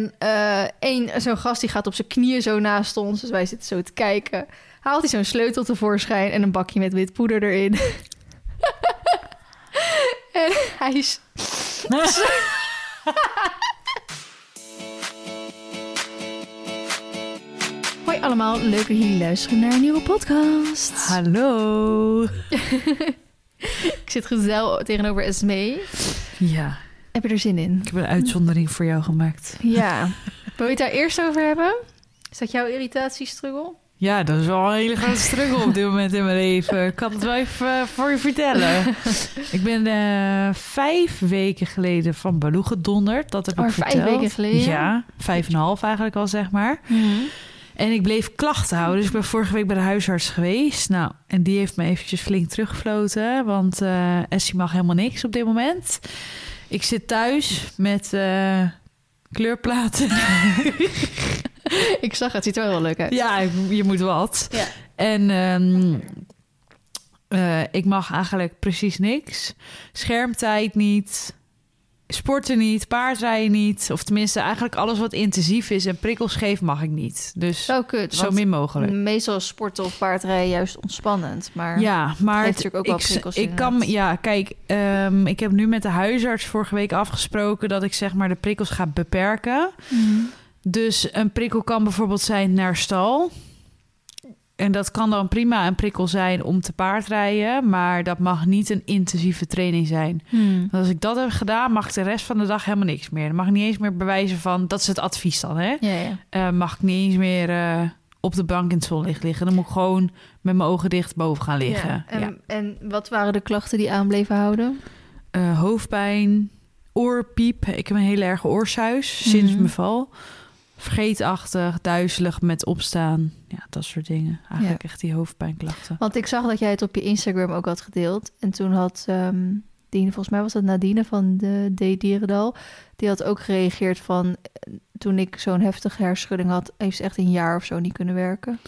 En eh één, zo'n gast die gaat op zijn knieën zo naast ons. Dus wij zitten zo te kijken. Haalt hij zo'n sleutel tevoorschijn en een bakje met wit poeder erin. en hij is... Hoi allemaal, leuk dat jullie luisteren naar een nieuwe podcast. Hallo. Ik zit gezellig tegenover Esmee. Ja, Heb je er zin in? ik heb een uitzondering voor jou gemaakt. Ja. Wil je het daar eerst over hebben? Is dat jouw irritatiestruggle? Ja, dat is wel een hele grote struggle op dit moment in mijn leven. Ik kan het wel even eh, voor je vertellen. Ik ben eh, vijf weken geleden van Baloo gedonderd. Dat heb Oh, ik vijf verteld. weken geleden? Ja, vijf en een half eigenlijk al, zeg maar. En ik bleef klachten houden. Dus ik ben vorige week bij de huisarts geweest. Nou, en die heeft me eventjes flink teruggefloten. Want eh Essie mag helemaal niks op dit moment. Ik zit thuis met eh, kleurplaten. Ik zag het, ziet er wel leuk uit. ja, je moet wat. Ja. En ehm, eh, ik mag eigenlijk precies niks. Schermtijd niet. Sporten niet, paardrijden niet. Of tenminste, eigenlijk alles wat intensief is en prikkels geeft, mag ik niet. Dus Zo kut. zo min mogelijk. Meestal is sporten of paardrijden juist ontspannend. Maar Ja, maar heeft het- natuurlijk ook wel ik, prikkels ik kan, ja, kijk, ehm, ik heb nu met de huisarts vorige week afgesproken dat ik zeg maar de prikkels ga beperken. Mhm. Dus een prikkel kan bijvoorbeeld zijn naar stal. En dat kan dan prima een prikkel zijn om te paardrijden, maar dat mag niet een intensieve training zijn. Hmm. Want als ik dat heb gedaan, mag ik de rest van de dag helemaal niks meer. Dan mag ik niet eens meer bewijzen van, dat is het advies dan, hè? Ja, ja. Eh, mag ik niet eens meer eh, op de bank in het zonlicht liggen. Dan moet ik gewoon met mijn ogen dicht boven gaan liggen. Ja. En, en wat waren de klachten die aan bleven houden? Eh, hoofdpijn, oorpiep. Ik heb een hele erge oorsuis sinds Mhm. mijn val. Vergeetachtig, duizelig met opstaan. Ja, dat soort dingen. Eigenlijk echt die hoofdpijnklachten. Want ik zag dat jij het op je Instagram ook had gedeeld. En toen had ehm Dine, volgens mij was dat Nadine van de D Dierendal, die had ook gereageerd van eh, toen ik zo'n heftige hersenschudding had, heeft ze echt een jaar of zo niet kunnen werken.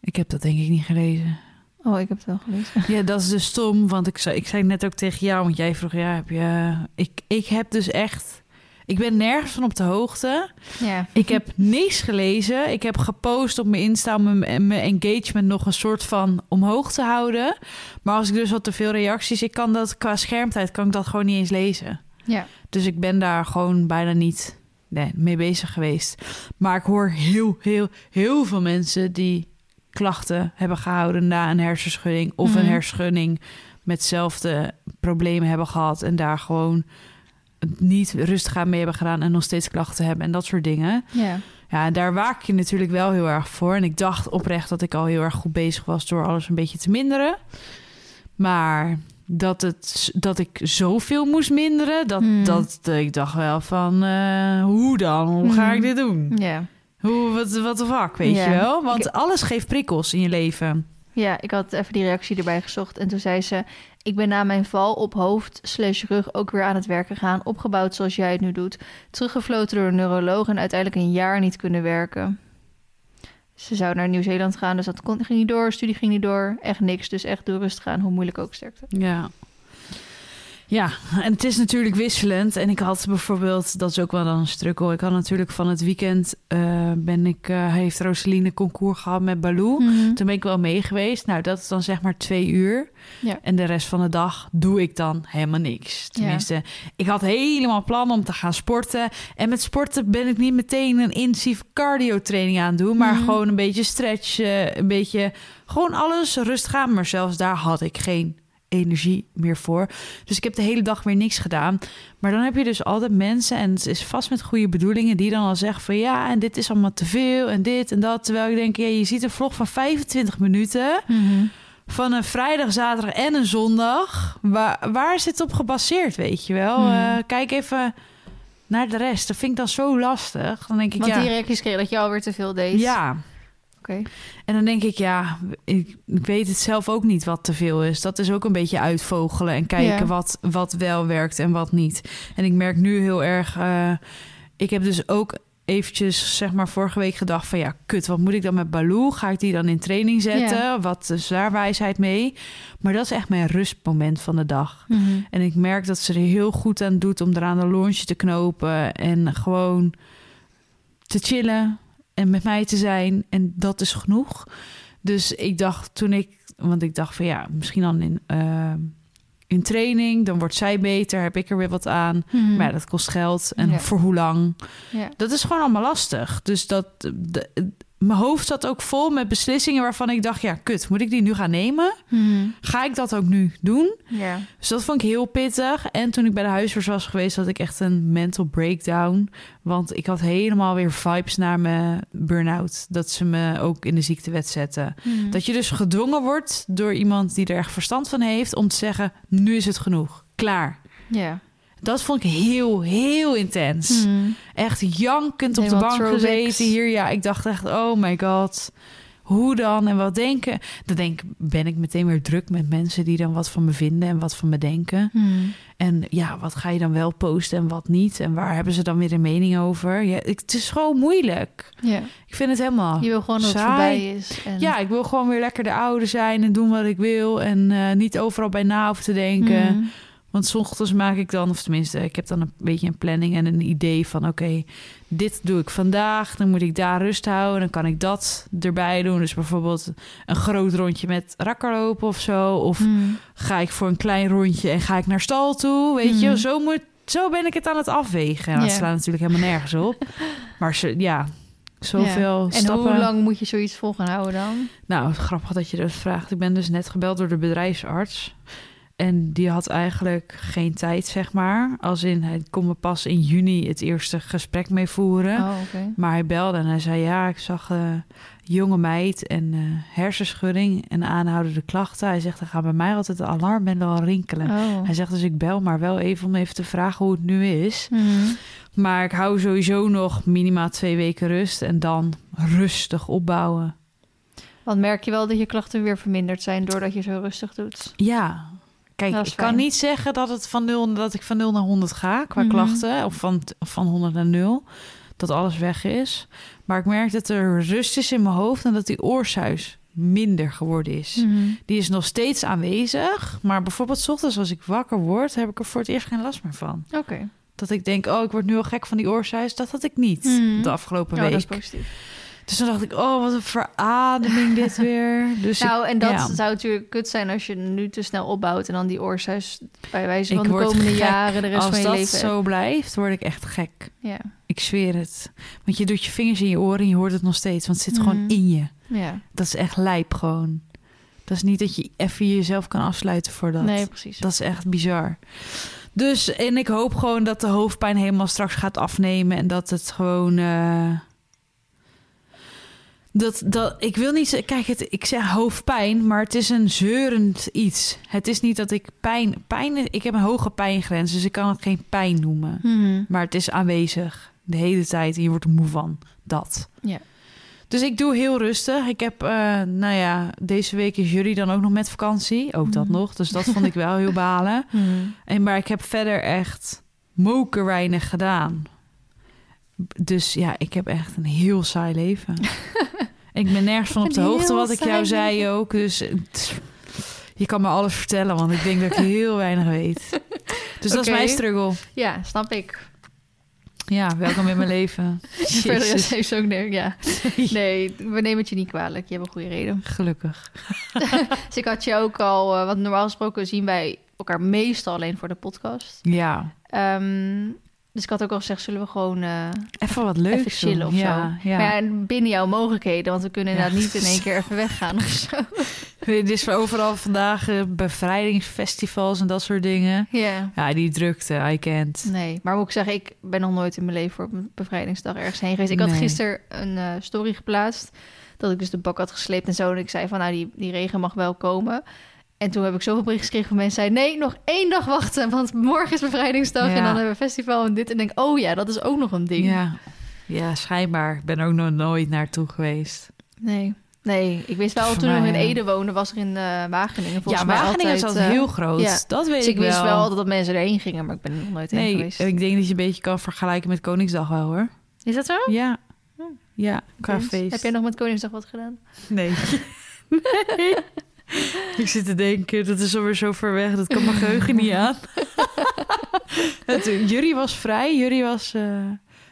Ik heb dat denk ik niet gelezen. Oh, ik heb het wel gelezen. Ja, dat is dus stom. Want ik zei, ik zei net ook tegen jou, want jij vroeg, ja, heb je... Ik, ik heb dus echt... Ik ben nergens van op de hoogte. Ja. Ik heb niks gelezen. Ik heb gepost op mijn Insta om mijn, mijn engagement nog een soort van omhoog te houden. Maar als ik dus wat te veel reacties... Ik kan dat qua schermtijd kan ik dat gewoon niet eens lezen. Ja. Dus ik ben daar gewoon bijna niet nee, mee bezig geweest. Maar ik hoor heel, heel, heel veel mensen die klachten hebben gehouden na een hersenschudding. Of een Mhm. hersenschudding met hetzelfde problemen hebben gehad. En daar gewoon niet rustig aan mee hebben gedaan en nog steeds klachten hebben en dat soort dingen. Ja. Ja, daar waak je natuurlijk wel heel erg voor. En ik dacht oprecht dat ik al heel erg goed bezig was door alles een beetje te minderen. Maar dat, het, dat ik zoveel moest minderen, dat, Hmm. dat ik dacht wel van eh, hoe dan? Hoe ga ik Hmm. dit doen? Ja. Hoe, wat, wat de fuck, weet je wel? Want Ik- alles geeft prikkels in je leven. Ja, ik had even die reactie erbij gezocht. En toen zei ze... Ik ben na mijn val op hoofd slash rug ook weer aan het werk gegaan. Opgebouwd zoals jij het nu doet. Teruggefloten door een neuroloog en uiteindelijk een jaar niet kunnen werken. Ze zou naar Nieuw-Zeeland gaan, dus dat kon, ging niet door. Studie ging niet door. Echt niks, dus echt door rust gaan. Hoe moeilijk ook sterkte. Ja. Ja, en het is natuurlijk wisselend. En ik had bijvoorbeeld, dat is ook wel dan een struggle. Ik had natuurlijk van het weekend, eh, ben ik, eh, heeft Rosaline concours gehad met Baloo. Toen ben ik wel mee geweest. Nou, dat is dan zeg maar twee uur. Ja. En de rest van de dag doe ik dan helemaal niks. Tenminste, ik had helemaal plan om te gaan sporten. En met sporten ben ik niet meteen een intensief cardio training aan het doen. Maar Mhm. gewoon een beetje stretchen, een beetje... Gewoon alles rustig aan. Maar zelfs daar had ik geen energie meer voor. Dus ik heb de hele dag weer niks gedaan. Maar dan heb je dus altijd mensen, en het is vast met goede bedoelingen, die dan al zeggen van ja, en dit is allemaal te veel en dit en dat. Terwijl ik denk, ja, je ziet een vlog van 25 minuten Mhm. van een vrijdag, zaterdag en een zondag. Waar, waar is het op gebaseerd, weet je wel? Hmm. Eh, kijk even naar de rest. Dat vind ik dan zo lastig. Dan denk ik, Want ja, die reacties kreeg dat je alweer te veel deed. ja. En dan denk ik, ja, ik, ik weet het zelf ook niet wat te veel is. Dat is ook een beetje uitvogelen en kijken wat, wat wel werkt en wat niet. En ik merk nu heel erg, eh, ik heb dus ook eventjes, zeg maar, vorige week gedacht van... ja, kut, wat moet ik dan met Baloo? Ga ik die dan in training zetten? Wat is daar wijsheid mee? Maar dat is echt mijn rustmoment van de dag. Mhm. En ik merk dat ze er heel goed aan doet om eraan de lontje te knopen... en gewoon te chillen en met mij te zijn. En dat is genoeg. Dus ik dacht toen ik... Want ik dacht van ja, misschien dan in, eh, in training... dan wordt zij beter, heb ik er weer wat aan... Mhm. Maar ja, dat kost geld. En Ja. voor hoe lang? Ja. Dat is gewoon allemaal lastig. Dus dat, de, mijn hoofd zat ook vol met beslissingen waarvan ik dacht... ja, kut, moet ik die nu gaan nemen? Mhm. Ga ik dat ook nu doen? Ja. Dus dat vond ik heel pittig. En toen ik bij de huisarts was geweest... had ik echt een mental breakdown. Want ik had helemaal weer vibes naar mijn burn-out. Dat ze me ook in de ziektewet zetten. Mhm. Dat je dus gedwongen wordt door iemand die er echt verstand van heeft... om te zeggen, nu is het genoeg. Klaar. Ja. Dat vond ik heel, heel intens. Mhm. Echt jankend op de bank gezeten hier. Ja, ik dacht echt, oh my god. Hoe dan en wat denken? Dan denk, ben ik meteen weer druk met mensen die dan wat van me vinden en wat van me denken. Mhm. En ja, wat ga je dan wel posten en wat niet? En waar hebben ze dan weer een mening over? Ja, ik, het is gewoon moeilijk. Ja. Ik vind het helemaal. Je wil gewoon dat het voorbij is. En... Ja, ik wil gewoon weer lekker de oude zijn en doen wat ik wil. En eh, niet overal bij na hoeven te denken. Mhm. Want 's ochtends maak ik dan, of tenminste, ik heb dan een beetje een planning en een idee van: oké, dit doe ik vandaag. Dan moet ik daar rust houden. Dan kan ik dat erbij doen. Dus bijvoorbeeld een groot rondje met rakker lopen of zo. Of Mhm. ga ik voor een klein rondje en ga ik naar stal toe. Weet je, Mhm. zo, moet, zo ben ik het aan het afwegen. En dat Ja. slaat natuurlijk helemaal nergens op. maar ze, ja, zoveel Ja. En stappen. hoe lang moet je zoiets vol gaan houden dan? Nou, grappig dat je dat vraagt. Ik ben dus net gebeld door de bedrijfsarts. En die had eigenlijk geen tijd, zeg maar. Als in, hij kon me pas in juni het eerste gesprek mee voeren. Oh. Maar hij belde en hij zei... ja, ik zag eh jonge meid en eh, hersenschudding en aanhoudende klachten. Hij zegt, er gaan bij mij altijd de alarmbellen al rinkelen. Oh. Hij zegt dus, ik bel maar wel even om even te vragen hoe het nu is. Mhm. Maar ik hou sowieso nog minimaal twee weken rust... en dan rustig opbouwen. Want merk je wel dat je klachten weer verminderd zijn doordat je zo rustig doet? Ja. Kijk, ik kan niet zeggen dat, het van 0, dat ik van 0 naar 100 ga qua Mhm. klachten. Of van, of van 100 naar 0. Dat alles weg is. Maar ik merk dat er rust is in mijn hoofd en dat die oorsuis minder geworden is. Mhm. Die is nog steeds aanwezig. Maar bijvoorbeeld 's ochtends als ik wakker word, heb ik er voor het eerst geen last meer van. Oké. Dat ik denk, oh, ik word nu al gek van die oorsuis. Dat had ik niet Mhm. de afgelopen Oh, dat is week. positief. Dus dan dacht ik, oh, wat een verademing dit weer. Dus Nou, ik- en dat ja. zou natuurlijk kut zijn als je nu te snel opbouwt... en dan die oorsuis bij wijze Ik van de word komende gek jaren... de rest Als van je dat zo blijft, word ik echt gek. Ja. Ik zweer het. Want je doet je vingers in je oren en je hoort het nog steeds. Want het zit gewoon Mhm. in je. ja. Dat is echt lijp gewoon. Dat is niet dat je even jezelf kan afsluiten voor dat. Nee, precies. Dat is echt bizar. Dus, en ik hoop gewoon dat de hoofdpijn helemaal straks gaat afnemen. En dat het gewoon... eh, dat, dat, ik wil niet... Kijk, het, ik zeg hoofdpijn, maar het is een zeurend iets. Het is niet dat ik pijn... pijn ik heb een hoge pijngrens, dus ik kan het geen pijn noemen. Mhm. Maar het is aanwezig de hele tijd en je wordt er moe van. Dat. Ja. Dus ik doe heel rustig. Ik heb, eh, nou ja, deze week is jullie dan ook nog met vakantie. Ook dat Mhm. nog. Dus dat vond ik wel heel balen. Mhm. En, maar ik heb verder echt moker weinig gedaan. Dus ja, ik heb echt een heel saai leven. ik ben nergens van op de hoogte, wat ik jou zei ook. Dus je kan me alles vertellen, want ik denk dat ik heel weinig weet. Dus dat is mijn struggle. Ja, snap ik. Ja, welkom in mijn leven. Verder is heeft ook nee, ja. Nee, we nemen het je niet kwalijk. Je hebt een goede reden. Gelukkig. Dus ik had je ook al, eh, want normaal gesproken zien wij elkaar meestal alleen voor de podcast. Ja, Ehm, dus ik had ook al gezegd, zullen we gewoon eh, even wat leuks even chillen doen. of ja, zo. Ja. Maar ja, binnen jouw mogelijkheden, want we kunnen inderdaad niet in één keer even weggaan of zo. Dit is overal vandaag eh, bevrijdingsfestivals en dat soort dingen. Ja. Ja, die drukte, I can't. Nee, maar moet ik zeggen, ik ben nog nooit in mijn leven voor een bevrijdingsdag ergens heen geweest. Ik had gisteren een eh, story geplaatst dat ik dus de bak had gesleept en zo. En ik zei van, nou, die, die regen mag wel komen. En toen heb ik zoveel berichten gekregen van mensen die zeiden... nee, nog één dag wachten, want morgen is bevrijdingsdag... Ja. en dan hebben we festival en dit. En denk oh ja, dat is ook nog een ding. Ja. ja, schijnbaar. Ik ben er ook nog nooit naartoe geweest. Nee, nee. Ik wist wel, toen ik mij, in. Ede woonde, was er in eh, Wageningen volgens ja, mij Wageningen is altijd eh, heel groot. ja. Dat weet Dus ik ik wist wel. altijd dat mensen erheen gingen, maar ik ben er nog nooit heen Nee, geweest. ik denk dat je een beetje kan vergelijken met Koningsdag wel hoor. Is dat zo? Ja. Hm. Ja, qua feest. Heb jij nog met Koningsdag wat gedaan? Nee. nee. Ik zit te denken, dat is alweer zo ver weg. Dat kan mijn geheugen niet aan. Het, Jury was vrij. Jury was, eh,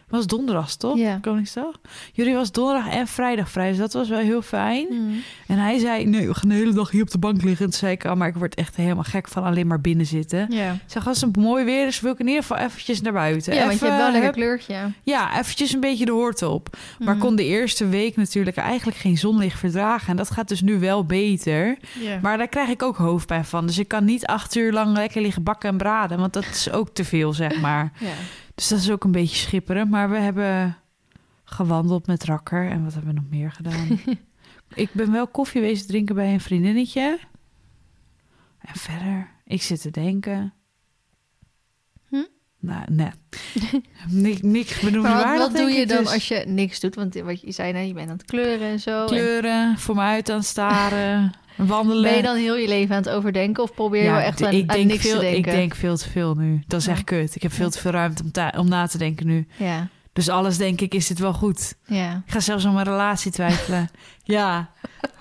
was donderdag, toch? Ja. Koningsdag. Jury was donderdag en vrijdag vrij. Dus dat was wel heel fijn. Mm. En hij zei, nee, we gaan de hele dag hier op de bank liggen. En toen zei ik, oh, maar ik word echt helemaal gek van alleen maar binnen zitten. Ja. Ik zeg, als het mooi weer is, wil ik in ieder geval eventjes naar buiten. ja, want je Even, hebt wel een lekker kleurtje. Ja, eventjes een beetje de hoort op. Maar Mm. kon de eerste week natuurlijk eigenlijk geen zonlicht verdragen. En dat gaat dus nu wel beter. Maar daar krijg ik ook hoofdpijn van. Dus ik kan niet acht uur lang lekker liggen bakken en braden. Want dat is ook te veel, zeg maar. ja. Dus dat is ook een beetje schipperen. Maar we hebben gewandeld met Rakker. En wat hebben we nog meer gedaan? ik ben wel koffie wezen drinken bij een vriendinnetje. En verder, ik zit te denken. Hm? Nou, nee. Niks, niks Maar wat, benoemenswaardig, wat doe je dan dus. als je niks doet? Want wat je zei, nou, je bent aan het kleuren en zo. En Kleuren, voor me uit aan het staren, wandelen. ben je dan heel je leven aan het overdenken? Of probeer je Ja, wel echt aan, ik aan denk niks veel, te denken? Ik denk veel te veel nu. Dat is Ja. echt kut. Ik heb veel te veel ruimte om, ta- om na te denken nu. Ja, Dus alles denk ik, is dit wel goed? ja. Ik ga zelfs aan mijn relatie twijfelen. ja,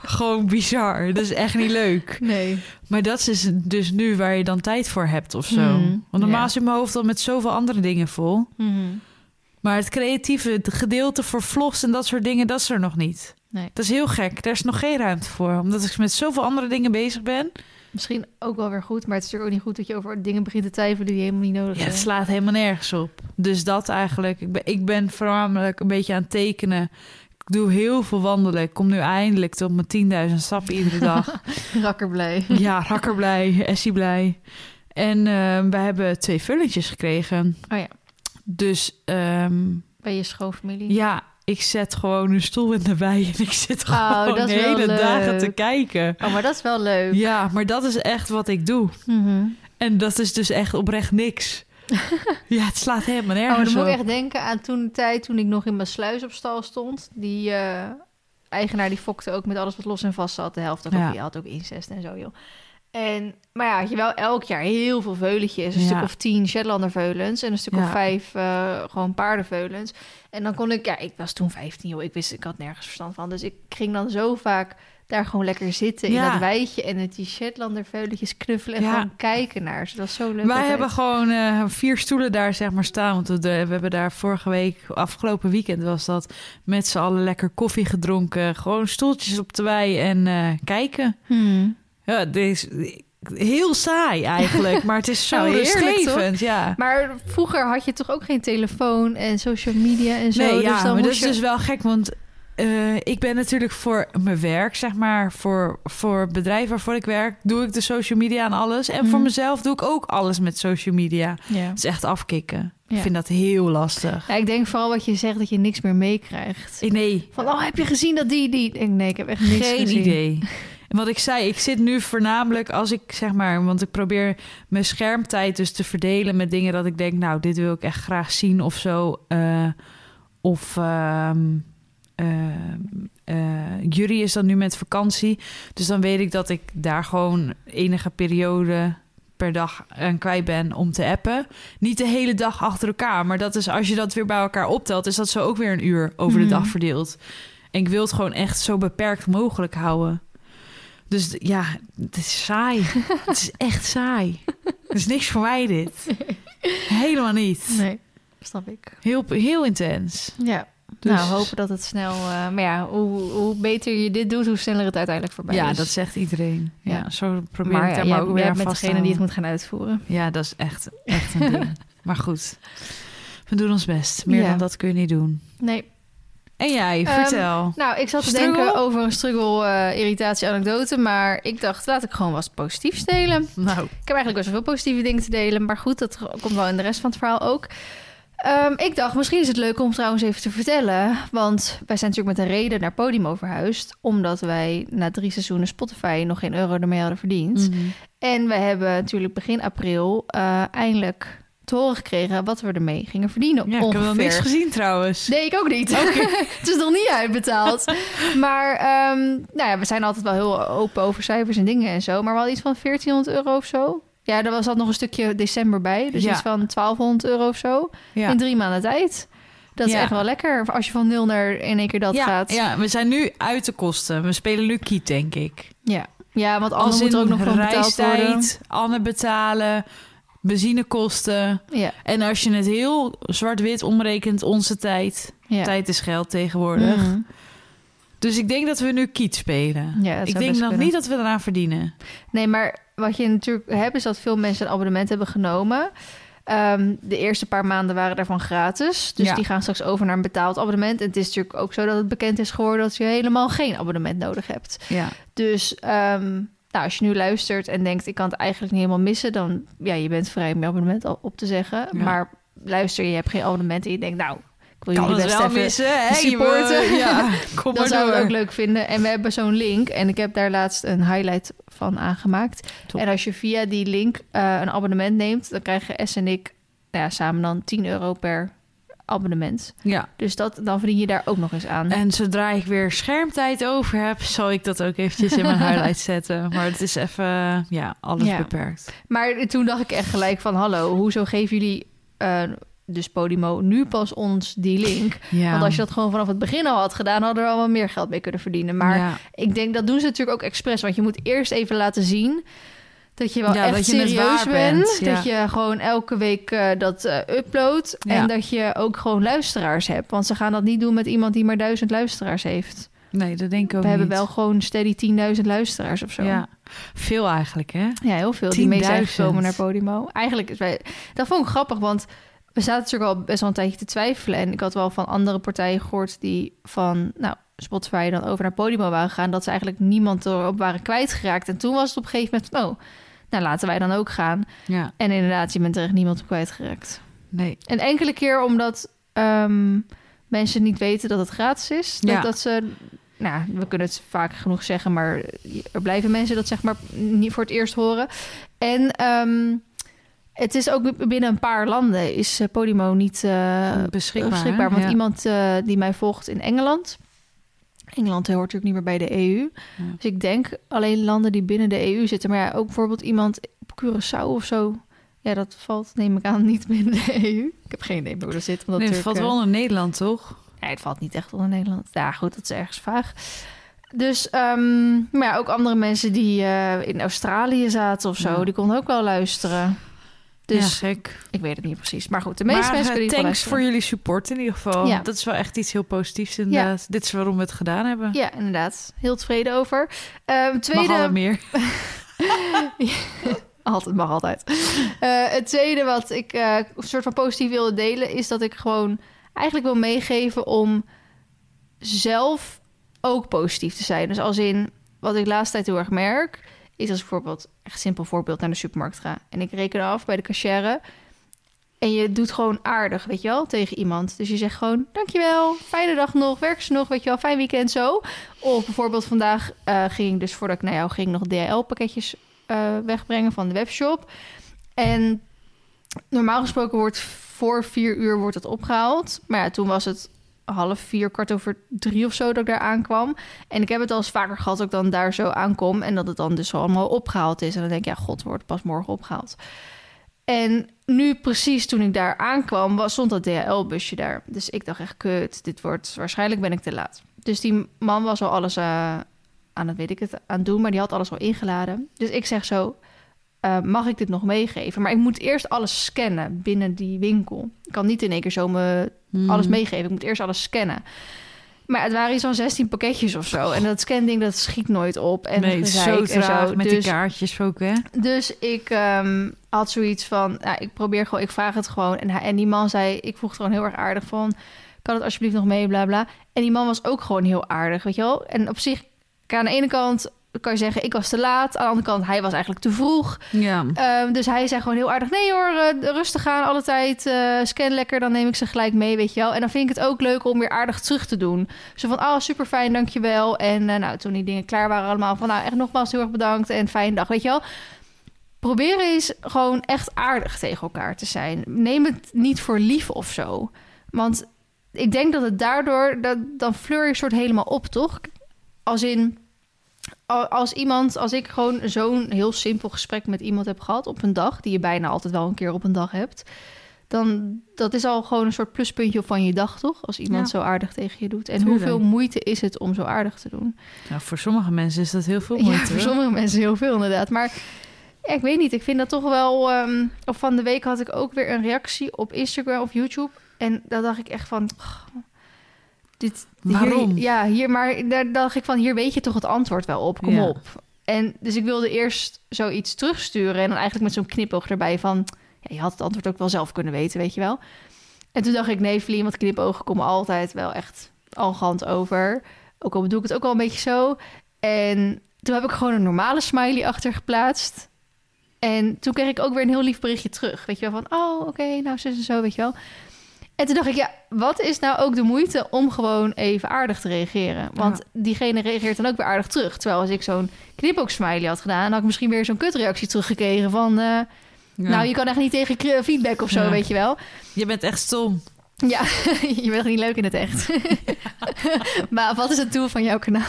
gewoon bizar. Dat is echt niet leuk. Nee. Maar dat is dus nu waar je dan tijd voor hebt of zo. Hmm, Want normaal ja. zit mijn hoofd al met zoveel andere dingen vol. Mhm. Maar het creatieve het gedeelte voor vlogs en dat soort dingen, dat is er nog niet. Nee. Dat is heel gek. Daar is nog geen ruimte voor. Omdat ik met zoveel andere dingen bezig ben. Misschien ook wel weer goed, maar het is natuurlijk ook niet goed dat je over dingen begint te twijfelen die je helemaal niet nodig Ja, het hebt. slaat helemaal nergens op. Dus dat eigenlijk. Ik ben, ik ben voornamelijk een beetje aan het tekenen. Ik doe heel veel wandelen. Ik kom nu eindelijk tot mijn 10.000 stappen iedere dag. Rakker blij. ja, rakker blij, Essie blij. En eh, we hebben twee vulletjes gekregen. Oh ja, Dus ehm, bij je schoonfamilie. ja, ik zet gewoon een stoel in de wei en ik zit Oh, gewoon de hele dagen te kijken. Oh, maar dat is wel leuk. Ja, maar dat is echt wat ik doe. Mhm. En dat is dus echt oprecht niks. ja, het slaat helemaal Oh, nergens maar dan moet ik echt denken aan toen de tijd toen ik nog in mijn sluis op stal stond. Die eh, eigenaar die fokte ook met alles wat los en vast zat. De helft ook. Ja. Die had ook incest en zo, joh. En, maar ja, had je wel elk jaar heel veel veuletjes. Een Ja. stuk of tien Shetlander veulens en een stuk Ja. of vijf eh, gewoon paardenveulens. En dan kon ik, ja, ik was toen 15, joh. Ik wist, ik had nergens verstand van. Dus ik ging dan zo vaak daar gewoon lekker zitten in dat weidje en met die Shetlander veuletjes knuffelen en Ja. gewoon kijken naar ze. Dat was zo leuk. Wij altijd. hebben gewoon eh, vier stoelen daar zeg maar staan. Want we, we hebben daar vorige week, afgelopen weekend was dat, met z'n allen lekker koffie gedronken. Gewoon stoeltjes op de wei en eh, kijken. Hmm. Ja, is heel saai eigenlijk, maar het is zo Nou, rustgevend. Ja. Maar vroeger had je toch ook geen telefoon en social media en zo. Nee, dus ja, dan maar dat is je... dus wel gek, want eh, ik ben natuurlijk voor mijn werk, zeg maar, voor, voor het bedrijf waarvoor ik werk, doe ik de social media en alles. En voor Mhm. mezelf doe ik ook alles met social media. Ja. Het is echt afkicken. Ja. Ik vind dat heel lastig. ja, ik denk vooral wat je zegt dat je niks meer meekrijgt. Nee, Van, oh, heb je gezien dat die, die... Ik denk, Nee, ik heb echt niks geen gezien. idee. En wat ik zei, ik zit nu voornamelijk als ik zeg maar, want ik probeer mijn schermtijd dus te verdelen met dingen dat ik denk, nou, dit wil ik echt graag zien of zo. Eh, of ehm ehm, eh, Jury is dan nu met vakantie, dus dan weet ik dat ik daar gewoon enige periode per dag aan kwijt ben om te appen. Niet de hele dag achter elkaar, maar dat is als je dat weer bij elkaar optelt, is dat zo ook weer een uur over de Mhm. dag verdeeld. En ik wil het gewoon echt zo beperkt mogelijk houden. Dus ja, het is saai. het is echt saai. Het is niks voor mij dit. Helemaal niet. Nee, snap ik. Heel, heel intens. Ja. Dus- Nou, hopen dat het snel... eh, maar ja, hoe, hoe beter je dit doet, hoe sneller het uiteindelijk voorbij Ja, is. dat zegt iedereen. Ja, Ja. zo probeer maar ik ja, daar maar ook weer aan vast te degene die het moet gaan uitvoeren. Ja, dat is echt, echt een ding. Maar goed, we doen ons best. Meer Ja. dan dat kun je niet doen. Nee. En jij, Ehm, vertel. Nou, ik zat te Struggle? denken over een struggle, eh, irritatie, anekdote. Maar ik dacht, laat ik gewoon wat positiefs delen. nou, Ik heb eigenlijk best wel veel positieve dingen te delen. Maar goed, dat komt wel in de rest van het verhaal ook. Ehm, ik dacht, misschien is het leuk om trouwens even te vertellen. Want wij zijn natuurlijk met een reden naar Podimo verhuisd. Omdat wij na drie seizoenen Spotify nog geen euro ermee hadden verdiend. mhm. En we hebben natuurlijk begin april eh, eindelijk te horen gekregen wat we ermee gingen verdienen. ja, ik heb wel niks gezien trouwens. Nee, ik ook niet. het is nog niet uitbetaald. maar ehm, nou ja, we zijn altijd wel heel open over cijfers en dingen en zo. Maar wel iets van 1400 euro of zo. Ja, er was al nog een stukje december bij. Dus Ja. iets van 1200 euro of zo. Ja. In drie maanden tijd. Dat is Ja. echt wel lekker als je van nul naar in één keer dat gaat. ja, we zijn nu uit de kosten. We spelen nu kiet, denk ik. ja. Ja, want anders moet er ook nog gewoon betaald worden. Anne betalen, benzinekosten. Ja, En als je het heel zwart-wit omrekent, onze tijd. ja. Tijd is geld tegenwoordig. Mhm. Dus ik denk dat we nu kiet spelen. Ja, ik denk nog niet dat we eraan verdienen. Nee, maar wat je natuurlijk hebt, is dat veel mensen een abonnement hebben genomen. Ehm, de eerste paar maanden waren daarvan gratis. Dus Ja. die gaan straks over naar een betaald abonnement. En het is natuurlijk ook zo dat het bekend is geworden dat je helemaal geen abonnement nodig hebt. Ja. Dus ehm, nou, als je nu luistert en denkt, ik kan het eigenlijk niet helemaal missen, dan ja, je bent vrij om je abonnement al op te zeggen. Ja. Maar luister, je hebt geen abonnement en je denkt, nou, ik wil Kan jullie best wel even missen, hè? supporten. Je- Ja, kom dat maar zouden we ook leuk vinden. En we hebben zo'n link. En ik heb daar laatst een highlight van aangemaakt. Top. En als je via die link eh, een abonnement neemt... dan krijgen S en ik nou ja, samen dan 10 euro per abonnement. Ja. Dus dat, dan verdien je daar ook nog eens aan. En zodra ik weer schermtijd over heb, zal ik dat ook eventjes in mijn highlight zetten. Maar het is even, ja, alles Ja. beperkt. Maar toen dacht ik echt gelijk van... hallo, hoezo geven jullie... eh, dus Podimo nu pas ons die link. Ja. Want als je dat gewoon vanaf het begin al had gedaan... hadden we al wel meer geld mee kunnen verdienen. Maar Ja. Ik denk dat doen ze natuurlijk ook expres. Want je moet eerst even laten zien dat je wel Ja, echt serieus bent. ja. Dat je gewoon elke week eh, dat eh uploadt. Ja. En dat je ook gewoon luisteraars hebt. Want ze gaan dat niet doen met iemand die maar duizend luisteraars heeft. Nee, dat denk ik ook We hebben wel gewoon steady 10.000 luisteraars of zo. Ja, veel eigenlijk, hè? Ja, heel veel die mee zijn 10.000. gekomen naar Podimo. Eigenlijk, is wij, dat vond ik grappig, want we zaten natuurlijk al best wel een tijdje te twijfelen. En ik had wel van andere partijen gehoord die van nou, Spotify dan over naar Podimo waren gegaan... dat ze eigenlijk niemand erop waren kwijtgeraakt. En toen was het op een gegeven moment van, oh, nou laten wij dan ook gaan. Ja, En inderdaad, je bent er echt niemand op kwijtgeraakt. nee. En enkele keer omdat ehm, mensen niet weten dat het gratis is. Dat, Ja. dat ze, nou, we kunnen het vaak genoeg zeggen, maar er blijven mensen dat zeg maar niet voor het eerst horen. En ehm, het is ook binnen een paar landen is eh, Podimo niet eh, beschikbaar. Want Ja. iemand eh, die mij volgt in Engeland. Engeland hoort natuurlijk niet meer bij de EU. Ja. Dus ik denk alleen landen die binnen de EU zitten. Maar ja, ook bijvoorbeeld iemand op Curaçao of zo. Ja, dat valt, neem ik aan, niet binnen de EU. Ik heb geen idee hoe dat zit. Want Nee, dat het valt natuurlijk, wel in Nederland, toch? eh, Nee, het valt niet echt onder Nederland. Ja, goed, dat is ergens vaag. Dus, ehm, maar ja, ook andere mensen die eh, in Australië zaten of zo, Ja. die konden ook wel luisteren. Dus ja, gek. ik weet het niet precies. Maar goed, de meeste maar mensen kunnen ieder thanks voor jullie support in ieder geval. Ja. Dat is wel echt iets heel positiefs inderdaad. Dit is waarom we het gedaan hebben. Ja, inderdaad. Heel tevreden over. Mag tweede... meer. Altijd, mag altijd. Eh, het tweede wat ik eh, een soort van positief wilde delen... is dat ik gewoon eigenlijk wil meegeven om zelf ook positief te zijn. Dus als in, wat ik de laatste tijd heel erg merk... is als ik bijvoorbeeld, echt simpel voorbeeld, naar de supermarkt ga... en ik reken af bij de cashier... en je doet gewoon aardig, weet je wel, tegen iemand. Dus je zegt gewoon, dankjewel, fijne dag nog, werk ze nog, weet je wel, fijn weekend zo. Of bijvoorbeeld vandaag eh, ging ik dus, voordat ik naar jou ging... nog DHL-pakketjes eh, wegbrengen van de webshop. En normaal gesproken wordt voor vier uur wordt het opgehaald. Maar ja, toen was het half vier, kwart over drie of zo dat ik daar aankwam. En ik heb het al eens vaker gehad dat ik dan daar zo aankom... en dat het dan dus allemaal opgehaald is. En dan denk ik, ja, god, wordt pas morgen opgehaald. En nu precies toen ik daar aankwam, was, stond dat DHL-busje daar. Dus ik dacht echt, kut, dit wordt... Waarschijnlijk ben ik te laat. Dus die man was al alles eh, aan het, weet ik het, aan het doen... maar die had alles al ingeladen. Dus ik zeg zo, eh, mag ik dit nog meegeven? Maar ik moet eerst alles scannen binnen die winkel. Ik kan niet in één keer zo me Hmm. alles meegeven. Ik moet eerst alles scannen. Maar het waren van 16 pakketjes of zo. En dat scanding, dat schiet nooit op. En nee, zo traag met Dus- die kaartjes ook, hè? dus ik ehm, had zoiets van, nou, ik probeer gewoon, ik vraag het gewoon. En, hij, en die man zei, ik vroeg het gewoon heel erg aardig van, kan het alsjeblieft nog mee, bla bla. En die man was ook gewoon heel aardig, weet je wel. En op zich, aan de ene kant kan je zeggen, ik was te laat. Aan de andere kant, hij was eigenlijk te vroeg. Ja. Ehm, dus hij zei gewoon heel aardig, nee hoor, eh, rustig aan, alle tijd, eh, scan lekker, dan neem ik ze gelijk mee, weet je wel. En dan vind ik het ook leuk om weer aardig terug te doen. Zo van, oh, super fijn, dankjewel. En eh, nou, toen die dingen klaar waren allemaal, van nou, echt nogmaals heel erg bedankt en fijne dag, weet je wel. Probeer eens gewoon echt aardig tegen elkaar te zijn. Neem het niet voor lief of zo. Want ik denk dat het daardoor, dat, dan fleur je soort helemaal op, toch? Als in, als iemand, als ik gewoon zo'n heel simpel gesprek met iemand heb gehad op een dag, die je bijna altijd wel een keer op een dag hebt, dan dat is al gewoon een soort pluspuntje van je dag, toch? Als iemand Ja. zo aardig tegen je doet. En Tuurlijk. hoeveel moeite is het om zo aardig te doen? Nou, voor sommige mensen is dat heel veel moeite. Ja, voor sommige mensen heel veel inderdaad. Maar ja, ik weet niet, ik vind dat toch wel... ehm, of van de week had ik ook weer een reactie op Instagram of YouTube. En daar dacht ik echt van... "Ugh, dit, Waarom? Hier, ja, hier, maar daar dacht ik van... Hier weet je toch het antwoord wel op, kom Ja. op. En dus ik wilde eerst zoiets terugsturen... en dan eigenlijk met zo'n knipoog erbij van... Ja, je had het antwoord ook wel zelf kunnen weten, weet je wel. En toen dacht ik, nee, Vlie, want knipogen komen altijd wel echt arrogant over. Ook al bedoel ik het ook wel een beetje zo. En toen heb ik gewoon een normale smiley achter geplaatst. En toen kreeg ik ook weer een heel lief berichtje terug. Weet je wel, van, oh, oké, nou, zo en zo, weet je wel. En toen dacht ik, ja, wat is nou ook de moeite om gewoon even aardig te reageren? Want diegene reageert dan ook weer aardig terug. Terwijl als ik zo'n knipoog smiley had gedaan... had ik misschien weer zo'n kutreactie teruggekregen van... eh, Ja. nou, je kan echt niet tegen feedback of zo, Ja. weet je wel. Je bent echt stom. Ja, je bent niet leuk in het echt. maar wat is het doel van jouw kanaal?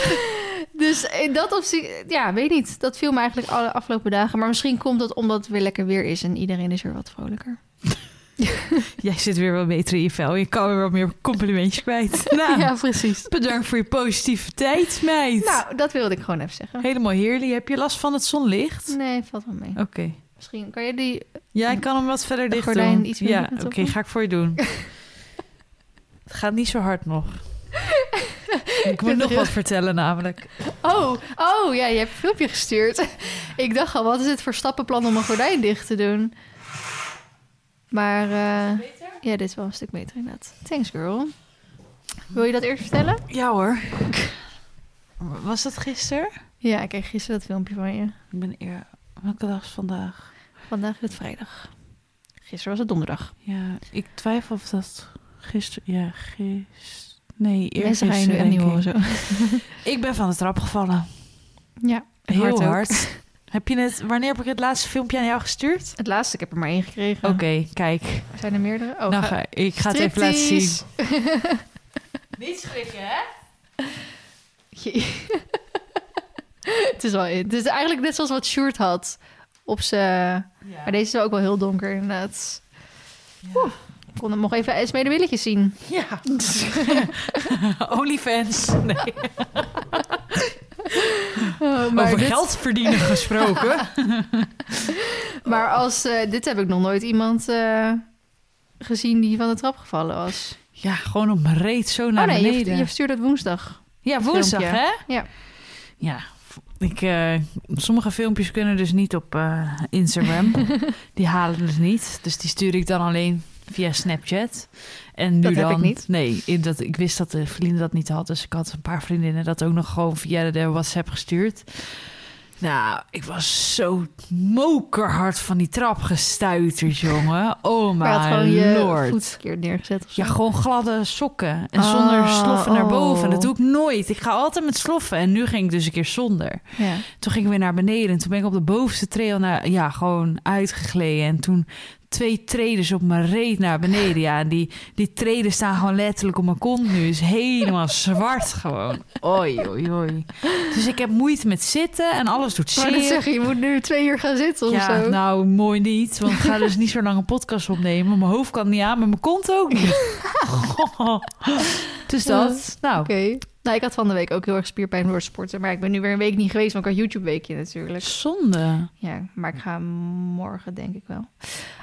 dus in dat opzicht, ja, weet niet. Dat viel me eigenlijk alle afgelopen dagen. Maar misschien komt dat omdat het weer lekker weer is en iedereen is weer wat vrolijker. Jij zit weer wat beter in je vel. Je kan weer wat meer complimentjes kwijt. Nou, Ja, precies. bedankt voor je positiviteit, meid. Nou, dat wilde ik gewoon even zeggen. Helemaal heerlijk. Heb je last van het zonlicht? Nee, valt wel mee. Oké. Misschien kan je die... Ja, ik kan hem wat verder De dicht gordijn doen. iets meer ja, oké, ga ik voor je doen. het gaat niet zo hard nog. ik moet nog wat vertellen namelijk. Oh, oh, ja, je hebt een filmpje gestuurd. ik dacht al, wat is het voor stappenplan om een gordijn dicht te doen? Maar eh, ja, dit is wel een stuk beter inderdaad. Thanks, girl. Wil je dat eerst vertellen? Ja hoor. Was dat gisteren? Ja, ik kreeg gisteren dat filmpje van je. Ik ben eer... Welke dag is vandaag? Vandaag is het vrijdag. Gisteren was het donderdag. Ja, ik twijfel of dat gisteren... Ja, gisteren... Nee, gaan je nu niet horen ik. zo. Ik ben van de trap gevallen. Ja, Heel hard. Heb je het... Wanneer heb ik het laatste filmpje aan jou gestuurd? Het laatste, ik heb er maar één gekregen. Oké, kijk. Zijn er meerdere? Oh, nou, ga- ik ga het even laten zien. Niet schrikken, hè? Het is wel. Het is eigenlijk net zoals wat Sjoerd had op zijn... Ja. Maar deze is ook wel heel donker inderdaad. Oeh, ik kon hem nog even eens mee de billetjes zien. Ja. Onlyfans. Nee. maar, Over dit- geld verdienen gesproken. maar als, eh, dit heb ik nog nooit iemand eh, gezien die van de trap gevallen was. Ja, gewoon op mijn reet zo naar oh nee, je, beneden. je verstuurde het woensdag. ja, woensdag, filmpje. hè? Ja. Ja. Ik, eh, sommige filmpjes kunnen dus niet op eh, Instagram. die halen dus niet. Dus die stuur ik dan alleen via Snapchat. En nu Dat heb dan, ik niet. Nee, in dat, ik wist dat de vrienden dat niet had. Dus ik had een paar vriendinnen dat ook nog gewoon via de WhatsApp gestuurd. Nou, ik was zo mokerhard van die trap gestuiterd, jongen. Oh my lord. voet verkeerd neergezet. Ja, gewoon gladde sokken. En zonder sloffen naar boven. oh. Dat doe ik nooit. Ik ga altijd met sloffen. En nu ging ik dus een keer zonder. Ja. Toen ging ik weer naar beneden. En toen ben ik op de bovenste trail naar, ja, gewoon uitgegleden. En toen twee treden op mijn reet naar beneden. Ja, en die, die treden staan gewoon letterlijk op mijn kont nu. Is helemaal zwart gewoon. Oei, oei, oei. Dus ik heb moeite met zitten en alles doet Ik wou net zeer. zeggen, je moet nu twee uur gaan zitten of Ja, zo. nou, mooi niet. Want ik ga dus niet zo lang een podcast opnemen. Mijn hoofd kan niet aan, maar mijn kont ook niet. dus dat. Nou, Oké. Nou, ik had van de week ook heel erg spierpijn door het sporten. Maar ik ben nu weer een week niet geweest, want ik had YouTube-weekje natuurlijk. zonde. Ja, maar ik ga morgen denk ik wel.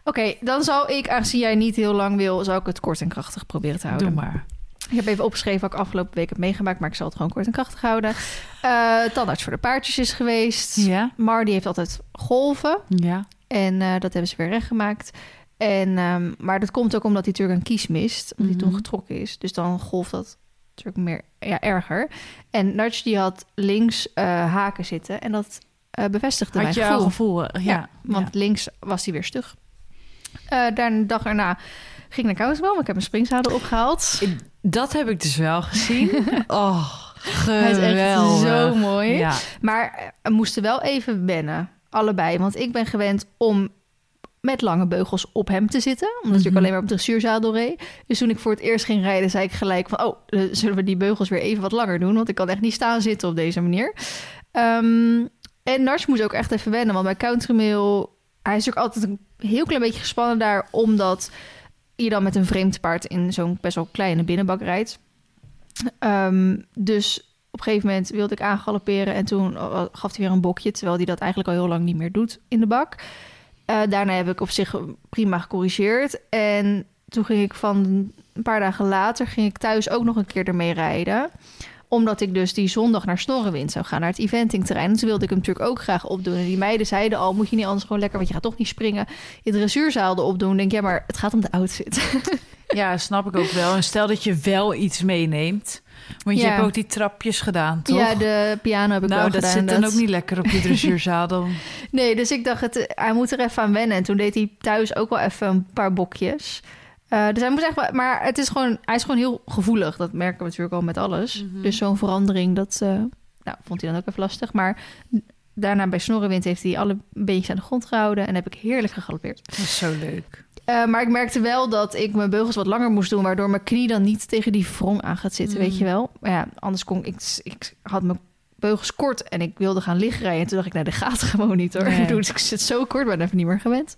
Oké, dan zal ik, aangezien jij niet heel lang wil, zal ik het kort en krachtig proberen te houden. Doe maar. Ik heb even opgeschreven wat ik afgelopen week heb meegemaakt, maar ik zal het gewoon kort en krachtig houden. Eh tandarts voor de paardjes is geweest. Ja, Mar die heeft altijd golven ja. en eh, dat hebben ze weer rechtgemaakt. En, ehm, maar dat komt ook omdat hij natuurlijk een kies mist, omdat hij toen Mhm. getrokken is. Dus dan golft dat natuurlijk meer ja, erger. En Nudge die had links eh, haken zitten en dat eh, bevestigde Had mijn gevoel. gevoel? Ja. Ja, want links was hij weer stug. Eh daar een dag erna ging ik naar Kousenboom. Ik heb mijn springzadel opgehaald. Dat heb ik dus wel gezien. Oh, Hij is echt geweldig. zo mooi. Ja, Maar eh, we moesten wel even wennen. Allebei. Want ik ben gewend om met lange beugels op hem te zitten. Omdat ik Mhm. alleen maar op de dressuurzadel reed. Dus toen ik voor het eerst ging rijden, zei ik gelijk van... oh, eh, zullen we die beugels weer even wat langer doen? Want ik kan echt niet staan zitten op deze manier. Ehm, en Nars moest ook echt even wennen. Want bij Countrymail hij is natuurlijk altijd een heel klein beetje gespannen daar, omdat je dan met een vreemd paard in zo'n best wel kleine binnenbak rijdt. Ehm, dus op een gegeven moment wilde ik aangalopperen en toen uh, gaf hij weer een bokje, terwijl hij dat eigenlijk al heel lang niet meer doet in de bak. Uh, daarna heb ik op zich prima gecorrigeerd en toen ging ik van een paar dagen later ging ik thuis ook nog een keer ermee rijden omdat ik dus die zondag naar Snorrenwind zou gaan, naar het eventingterrein. En toen wilde ik hem natuurlijk ook graag opdoen. En die meiden zeiden al, moet je niet anders gewoon lekker... want je gaat toch niet springen, in de dressuurzaal opdoen. denk ja, maar het gaat om de outfit. Ja, snap ik ook wel. En stel dat je wel iets meeneemt... Want je hebt ook die trapjes gedaan, toch? Ja, de piano heb ik nou, wel dat gedaan. zit dan dat- ook niet lekker op je dressuurzadel. Nee, dus ik dacht, het, hij moet er even aan wennen. En toen deed hij thuis ook wel even een paar bokjes. Eh, dus hij moet echt, maar het is gewoon, hij is gewoon heel gevoelig. Dat merken we natuurlijk al met alles. Mhm. Dus zo'n verandering, dat eh, nou, vond hij dan ook even lastig. Maar daarna bij Snorrenwind heeft hij alle beentjes aan de grond gehouden. En heb ik heerlijk gegalopeerd. Dat is zo leuk. Eh, maar ik merkte wel dat ik mijn beugels wat langer moest doen, waardoor mijn knie dan niet tegen die wrong aan gaat zitten, Mm. weet je wel. Maar ja, anders kon ik, ik had mijn beugels kort en ik wilde gaan liggen rijden. En toen dacht ik, nou, dat gaat gewoon niet hoor. Nee. Dus ik zit zo kort, ben even niet meer gewend.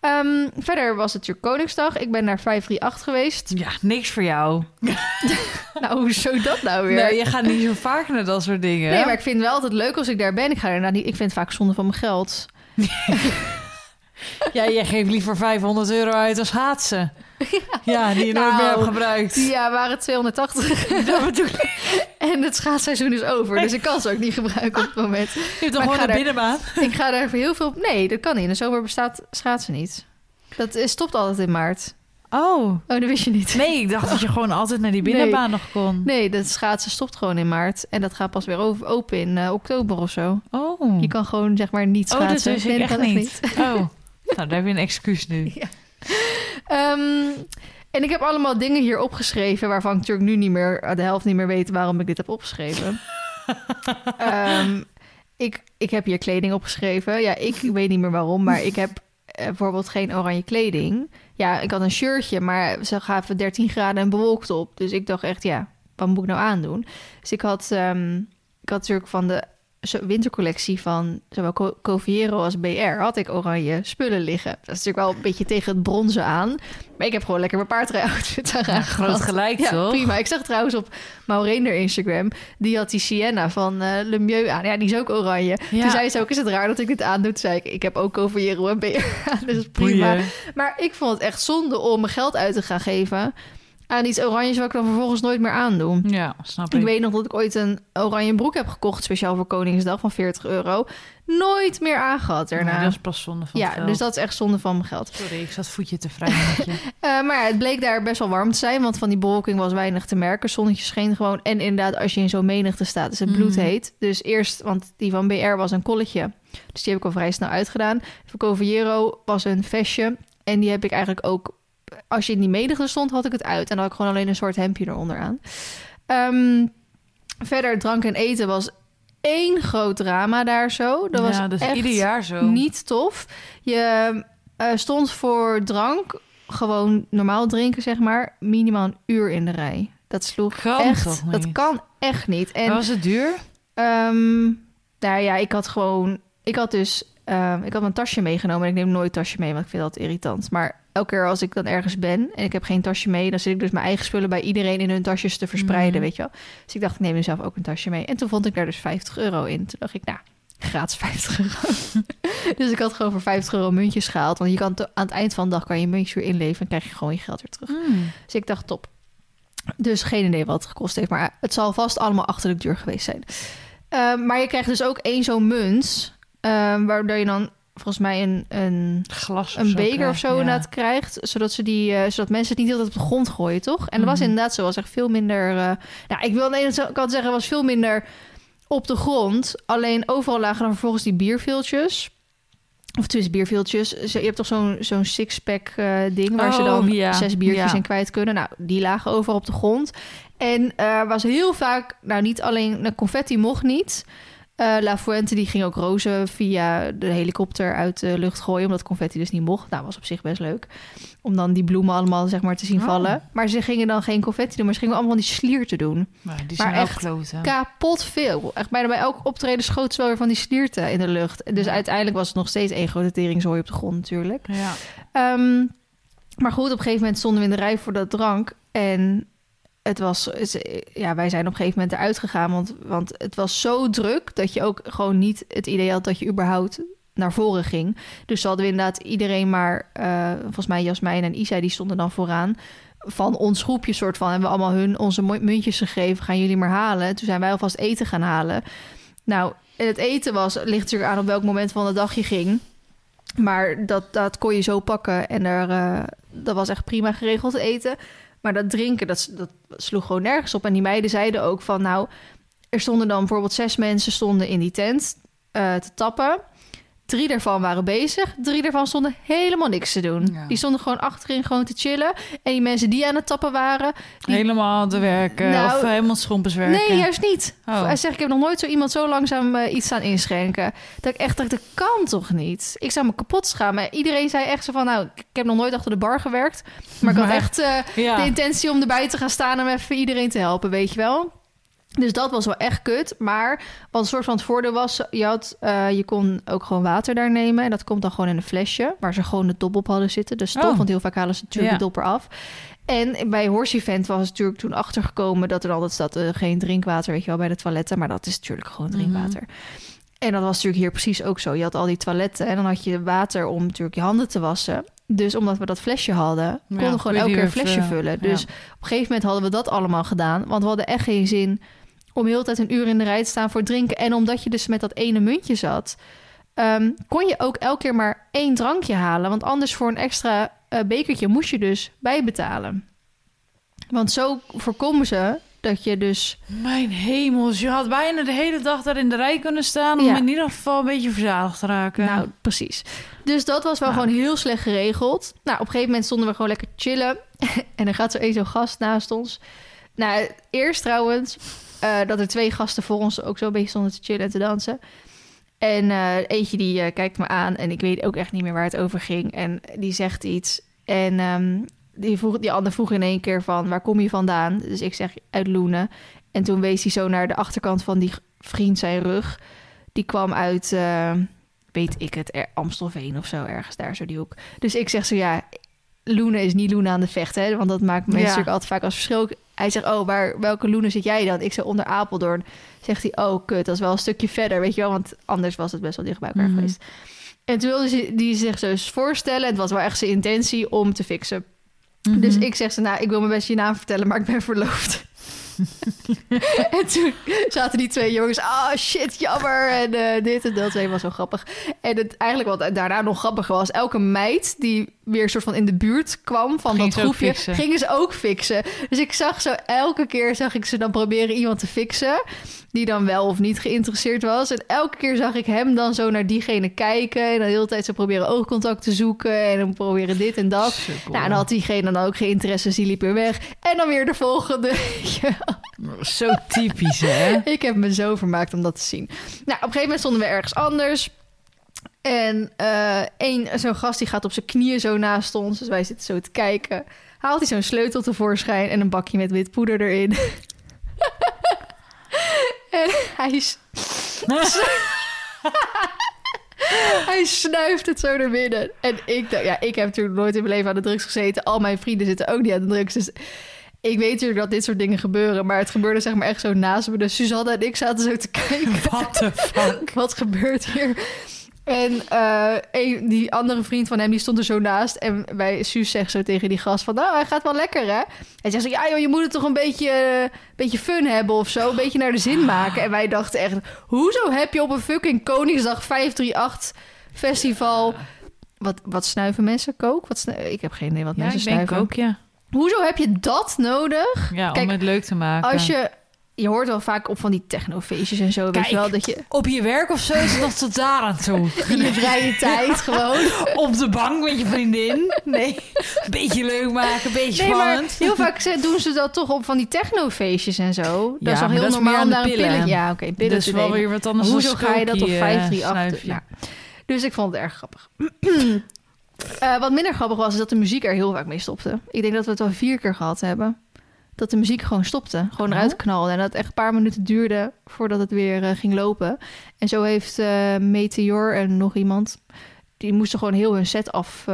Ehm, verder was het natuurlijk Koningsdag. Ik ben naar 538 geweest. Ja, niks voor jou. nou, hoezo dat nou weer? Nee, je gaat niet zo vaak naar dat soort dingen. Nee, maar ik vind wel altijd leuk als ik daar ben. Ik ga daarna niet. Ik vind het vaak zonde van mijn geld. Ja, jij geeft liever 500 euro uit als haatsen. Ja, die je nooit Nou, meer hebt gebruikt. Die ja, waren 280 Dat bedoel ik. en het schaatsseizoen is over. Dus ik kan ze ook niet gebruiken op het moment. Je hebt toch gewoon een binnenbaan? Ik ga daar voor heel veel... Nee, dat kan niet. In de zomer bestaat schaatsen niet. Dat is, stopt altijd in maart. Oh. Oh, dat wist je niet. Nee, ik dacht dat je gewoon altijd naar die binnenbaan nog kon. Nee, dat schaatsen stopt gewoon in maart. En dat gaat pas weer open in eh, oktober of zo. Oh. Je kan gewoon zeg maar niet oh, dat schaatsen. wist ik Nee, dat echt kan niet. Oh. Nou, daar heb je een excuus nu. Ehm, en ik heb allemaal dingen hier opgeschreven... waarvan ik natuurlijk nu niet meer... eh, de helft niet meer weet waarom ik dit heb opgeschreven. Ehm, ik, ik heb hier kleding opgeschreven. Ja, ik weet niet meer waarom, maar ik heb eh, bijvoorbeeld geen oranje kleding. Ja, ik had een shirtje, maar ze gaven 13 graden en bewolkt op. Dus ik dacht echt, ja, wat moet ik nou aandoen? Dus ik had, ehm, ik had natuurlijk van de wintercollectie van zowel Co- Coviero als BR... had ik oranje spullen liggen. Dat is natuurlijk wel een beetje tegen het bronzen aan. Maar ik heb gewoon lekker mijn paardrij-outfit aan Ja, groot gelijk, ja, toch? prima. Ik zag trouwens op Maureen Instagram... die had die Sienna van eh Le Mieux aan. Ja, die is ook oranje. Ja. Toen zei ze ook, is het raar dat ik dit aandoe? Toen zei ik, ik heb ook Coviero en BR aan, dus prima. Boeien. Maar ik vond het echt zonde om mijn geld uit te gaan geven... aan iets oranjes wat ik dan vervolgens nooit meer aandoe. Ja, snap ik. Ik weet nog dat ik ooit een oranje broek heb gekocht... speciaal voor Koningsdag van 40 euro. Nooit meer aangehad daarna. Dat is pas zonde van ja, geld. dus dat is echt zonde van mijn geld. Sorry, ik zat voetje te vrij. Eh, maar ja, het bleek daar best wel warm te zijn, want van die bewolking was weinig te merken. Zonnetje scheen gewoon. En inderdaad, als je in zo'n menigte staat, is het Mhm. bloedheet. Dus eerst, want die van BR was een kolletje. Dus die heb ik al vrij snel uitgedaan. Van Coviero was een vestje. En die heb ik eigenlijk ook... Als je in die menigte stond, had ik het uit. En dan had ik gewoon alleen een soort hemdje eronder aan. Ehm, verder, drank en eten was één groot drama daar zo. Dat was ja, dat is echt ieder jaar zo. niet tof. Je eh, stond voor drank, gewoon normaal drinken, zeg maar, minimaal een uur in de rij. Dat sloeg Kan echt. Dat kan echt niet. En Maar was het duur? ehm, nou ja, ik had gewoon, ik had dus, ehm, ik had mijn tasje meegenomen en ik neem nooit tasje mee, want ik vind dat irritant. Maar elke keer als ik dan ergens ben en ik heb geen tasje mee, dan zit ik dus mijn eigen spullen bij iedereen in hun tasjes te verspreiden, Mhm. weet je wel. Dus ik dacht, ik neem mezelf ook een tasje mee. En toen vond ik daar dus 50 euro in. Toen dacht ik, nou, gratis 50 euro. dus ik had gewoon voor 50 euro muntjes gehaald. Want je kan aan het eind van de dag kan je muntjes weer inleveren en krijg je gewoon je geld weer terug. Hmm. Dus ik dacht, top. Dus geen idee wat het gekost heeft. Maar het zal vast allemaal achterlijk duur geweest zijn. Ehm, maar je krijgt dus ook één zo'n munt. ehm, waardoor je dan volgens mij een, een, Glas of een beker of zo ja. inderdaad krijgt. Zodat, ze die, eh, zodat mensen het niet altijd op de grond gooien, toch? En dat was Mhm. inderdaad zo. was echt veel minder... eh, nou, ik wil aan de ene kant zeggen, was veel minder op de grond. Alleen overal lagen dan vervolgens die bierviltjes. Of tussen bierviltjes. Je hebt toch zo'n zo'n six-pack eh, ding... waar ze Oh, dan ja, zes biertjes ja. in kwijt kunnen. Nou, die lagen overal op de grond. En er was heel vaak... Nou, niet alleen... De confetti mocht niet. Eh, La Fuente die ging ook rozen via de helikopter uit de lucht gooien, omdat confetti dus niet mocht. Nou, was op zich best leuk. Om dan die bloemen allemaal zeg maar te zien Oh. vallen. Maar ze gingen dan geen confetti doen, maar ze gingen allemaal van die slierten doen. Maar die zijn echt kloten. Kapot veel. Echt bijna bij elk optreden schoot ze wel weer van die slierten in de lucht. Dus Ja. uiteindelijk was het nog steeds één grote teringzooi op de grond natuurlijk. Ja. Ehm, maar goed, op een gegeven moment stonden we in de rij voor dat drank. En het was, ja, wij zijn op een gegeven moment eruit gegaan. Want, want het was zo druk dat je ook gewoon niet het idee had dat je überhaupt naar voren ging. Dus hadden we inderdaad iedereen maar, eh, volgens mij Jasmijn en Isa, die stonden dan vooraan. Van ons groepje soort van, hebben we allemaal hun onze muntjes gegeven. Gaan jullie maar halen. Toen zijn wij alvast eten gaan halen. Nou, en het eten was, ligt natuurlijk aan op welk moment van de dag je ging. Maar dat, dat kon je zo pakken en er, eh, dat was echt prima geregeld eten. Maar dat drinken, dat, dat sloeg gewoon nergens op. En die meiden zeiden ook van, nou, er stonden dan bijvoorbeeld zes mensen stonden in die tent eh, te tappen. Drie daarvan waren bezig. Drie daarvan stonden helemaal niks te doen. Ja. Die stonden gewoon achterin gewoon te chillen. En die mensen die aan het tappen waren... Die... Helemaal aan te werken Nou, of helemaal schompers werken. Nee, juist niet. Oh. Hij zegt, ik heb nog nooit zo iemand zo langzaam eh, iets aan inschenken. Dat ik echt dacht, dat kan toch niet? Ik zou me kapot schamen. Iedereen zei echt zo van, nou, ik heb nog nooit achter de bar gewerkt. Maar ik had Maar- echt eh, Ja. de intentie om erbij te gaan staan... om even iedereen te helpen, weet je wel. Dus dat was wel echt kut. Maar wat een soort van het voordeel was... je, had, eh, je kon ook gewoon water daar nemen. En dat komt dan gewoon in een flesje... waar ze gewoon de dop op hadden zitten. Dus toch, Oh. want heel vaak halen ze natuurlijk Ja. de dop eraf. En bij Horse Event was het natuurlijk toen achtergekomen... dat er altijd staat eh, geen drinkwater, weet je wel, bij de toiletten. Maar dat is natuurlijk gewoon Mhm. drinkwater. En dat was natuurlijk hier precies ook zo. Je had al die toiletten en dan had je water om natuurlijk je handen te wassen. Dus omdat we dat flesje hadden, konden we gewoon elke keer een flesje vullen. vullen. Dus Ja. op een gegeven moment hadden we dat allemaal gedaan. Want we hadden echt geen zin om heel de tijd een uur in de rij te staan voor drinken. En omdat je dus met dat ene muntje zat, ehm, kon je ook elke keer maar één drankje halen. Want anders voor een extra eh, bekertje moest je dus bijbetalen. Want zo voorkomen ze dat je dus... Mijn hemels, je had bijna de hele dag daar in de rij kunnen staan... om Ja. in ieder geval een beetje verzadigd te raken. Nou, precies. Dus dat was wel Ja. gewoon heel slecht geregeld. Nou, op een gegeven moment stonden we gewoon lekker chillen. en er gaat zo één zo'n gast naast ons. Nou, eerst trouwens eh, dat er twee gasten voor ons ook zo een beetje stonden te chillen en te dansen. En eh, eentje die eh, kijkt me aan en ik weet ook echt niet meer waar het over ging. En die zegt iets. En ehm, die, vroeg, die ander vroeg in één keer van, waar kom je vandaan? Dus ik zeg, uit Loenen. En toen wees hij zo naar de achterkant van die vriend zijn rug. Die kwam uit, weet ik het, er, Amstelveen of zo, ergens daar, zo die hoek. Dus ik zeg zo, ja, Loenen is niet Loenen aan de vecht, hè? Want dat maakt mensen Ja. natuurlijk altijd vaak als verschil. Hij zegt, oh, waar, welke Loenen zit jij dan? Ik zeg, onder Apeldoorn. Zegt hij, oh, kut, dat is wel een stukje verder, weet je wel? Want anders was het best wel dicht bij elkaar Mhm. geweest. En toen wilde ze die zich zo eens voorstellen. Het was wel echt zijn intentie om te fixen. Mhm. Dus ik zeg ze, nou, ik wil me best je naam vertellen, maar ik ben verloofd. en toen zaten die twee jongens, ah shit, jammer. En eh, dit en dat, was zo grappig. En het, eigenlijk wat daarna nog grappiger was, elke meid die weer soort van in de buurt kwam van Ging dat groepje, gingen ze ook fixen. Dus ik zag zo, elke keer zag ik ze dan proberen iemand te fixen, die dan wel of niet geïnteresseerd was. En elke keer zag ik hem dan zo naar diegene kijken en dan de hele tijd zo proberen oogcontact te zoeken en dan proberen dit en dat. Nou, en dan had diegene dan ook geen interesse, dus die liep weer weg. En dan weer de volgende. Zo typisch, hè? ik heb me zo vermaakt om dat te zien. Nou, op een gegeven moment stonden we ergens anders. En eh één, zo'n gast die gaat op zijn knieën zo naast ons. Dus wij zitten zo te kijken. Haalt hij zo'n sleutel tevoorschijn en een bakje met wit poeder erin. en hij. Hij snuift het zo naar binnen. En ik ja, ik heb natuurlijk nooit in mijn leven aan de drugs gezeten. Al mijn vrienden zitten ook niet aan de drugs. Dus ik weet natuurlijk dat dit soort dingen gebeuren. Maar het gebeurde zeg maar echt zo naast me. Dus Suzanne en ik zaten zo te kijken. What the fuck? Wat gebeurt hier? En eh, een, die andere vriend van hem, die stond er zo naast. En bij Suus zegt zo tegen die gast van... Nou, hij gaat wel lekker, hè? Hij zegt zo... Ja, joh, je moet het toch een beetje, een beetje fun hebben of zo. Een beetje naar de zin maken. En wij dachten echt... Hoezo heb je op een fucking Koningsdag 538 festival... Wat, wat snuiven mensen? Kook? Wat snu- ik heb geen idee wat Ja, mensen ik denk snuiven. ook, ja. Hoezo heb je dat nodig? Ja, Kijk, om het leuk te maken. Als je je hoort wel vaak op van die technofeestjes en zo, weet Kijk. je wel, dat je Op je werk of zo is het nog tot daar aan toe. in je vrije tijd gewoon... Op de bank met je vriendin. Nee. Beetje leuk maken, beetje Nee, spannend. heel vaak doen ze dat toch op van die technofeestjes en zo. Dat Ja, is maar heel normaal om daar een pillen... Ja, oké, pillen Dus wel weer wat anders Hoezo ga je dat op stokie, eh, 5, 3, 8? snuifje. Nou, dus ik vond het erg grappig. Eh, wat minder grappig was, is dat de muziek er heel vaak mee stopte. Ik denk dat we het al vier keer gehad hebben. Dat de muziek gewoon stopte. Gewoon Oh. eruit knalde. En dat het echt een paar minuten duurde voordat het weer eh, ging lopen. En zo heeft eh, Meteor en nog iemand... Die moesten gewoon heel hun set af,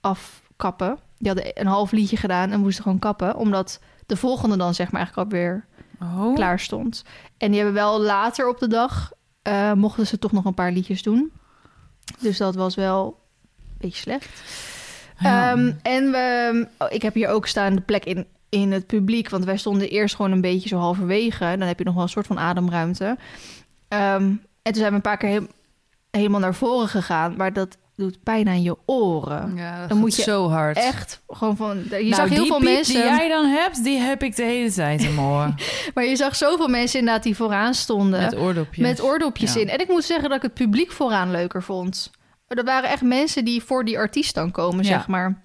afkappen. Die hadden een half liedje gedaan en moesten gewoon kappen. Omdat de volgende dan zeg maar eigenlijk alweer Oh. klaar stond. En die hebben wel later op de dag mochten ze toch nog een paar liedjes doen. Dus dat was wel beetje slecht. Ja. Ehm, en we, oh, ik heb hier ook staan de plek in, in het publiek. Want wij stonden eerst gewoon een beetje zo halverwege. Dan heb je nog wel een soort van ademruimte. Ehm, en toen zijn we een paar keer he- helemaal naar voren gegaan. Maar dat doet pijn aan je oren. Ja, dat Dan moet je zo hard. Echt gewoon van... Je nou, zag heel die veel mensen... die jij dan hebt, die heb ik de hele tijd in mijn. Maar je zag zoveel mensen inderdaad die vooraan stonden. Met oordopjes. Met oordopjes Ja. in. En ik moet zeggen dat ik het publiek vooraan leuker vond. Er waren echt mensen die voor die artiest dan komen, Ja. zeg maar.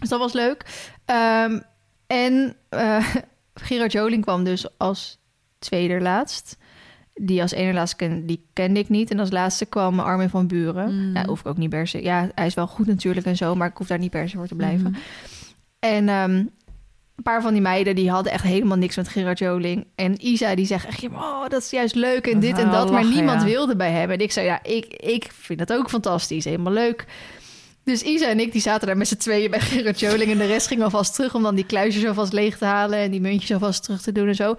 Dus dat was leuk. Ehm, en eh Gerard Joling kwam dus als tweede laatst. Die als ene laatste ken, die kende ik niet. En als laatste kwam Armin van Buren. Mm. Nou, hoef ik ook niet per se. Ja, hij is wel goed natuurlijk en zo, maar ik hoef daar niet per se voor te blijven. Mhm. En ehm, een paar van die meiden die hadden echt helemaal niks met Gerard Joling. En Isa die zegt echt, oh, dat is juist leuk en dit en dat. maar niemand wilde bij hem. En ik zei, ja, ik, ik vind dat ook fantastisch. Helemaal leuk. Dus Isa en ik die zaten daar met z'n tweeën bij Gerard Joling. En de rest ging alvast terug om dan die kluisjes alvast leeg te halen. En die muntjes alvast terug te doen en zo.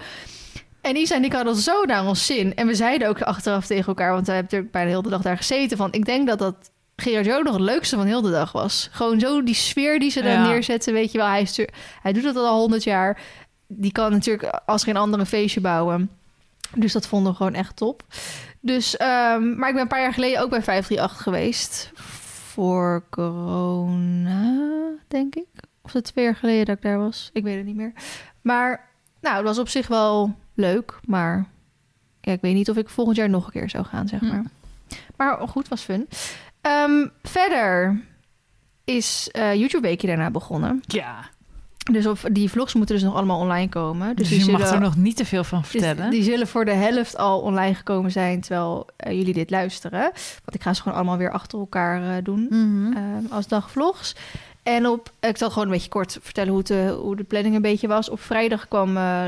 En Isa en ik hadden zo naar ons zin. En we zeiden ook achteraf tegen elkaar, want we hebben natuurlijk bijna de hele dag daar gezeten. Van, ik denk dat dat Gerard Joling nog het leukste van heel de dag was. Gewoon zo die sfeer die ze daar Ja. neerzetten, weet je wel. Hij, hij doet het al honderd jaar. Die kan natuurlijk als geen ander een feestje bouwen. Dus dat vonden we gewoon echt top. Dus, ehm, maar ik ben een paar jaar geleden ook bij 538 geweest. Voor corona, denk ik. Of het twee jaar geleden dat ik daar was. Ik weet het niet meer. Maar, nou, het was op zich wel leuk. Maar ja, ik weet niet of ik volgend jaar nog een keer zou gaan, zeg Hm. maar. Maar goed, was fun. Ehm, verder is eh YouTube Weekje daarna begonnen. Ja. Dus op, die vlogs moeten dus nog allemaal online komen. Dus, Dus, je mag er nog niet te veel van dus vertellen. die zullen voor de helft al online gekomen zijn terwijl eh, jullie dit luisteren. Want ik ga ze gewoon allemaal weer achter elkaar eh, doen Mhm. ehm, als dagvlogs. En op, ik zal gewoon een beetje kort vertellen hoe, eh, hoe de planning een beetje was. Op vrijdag kwam eh,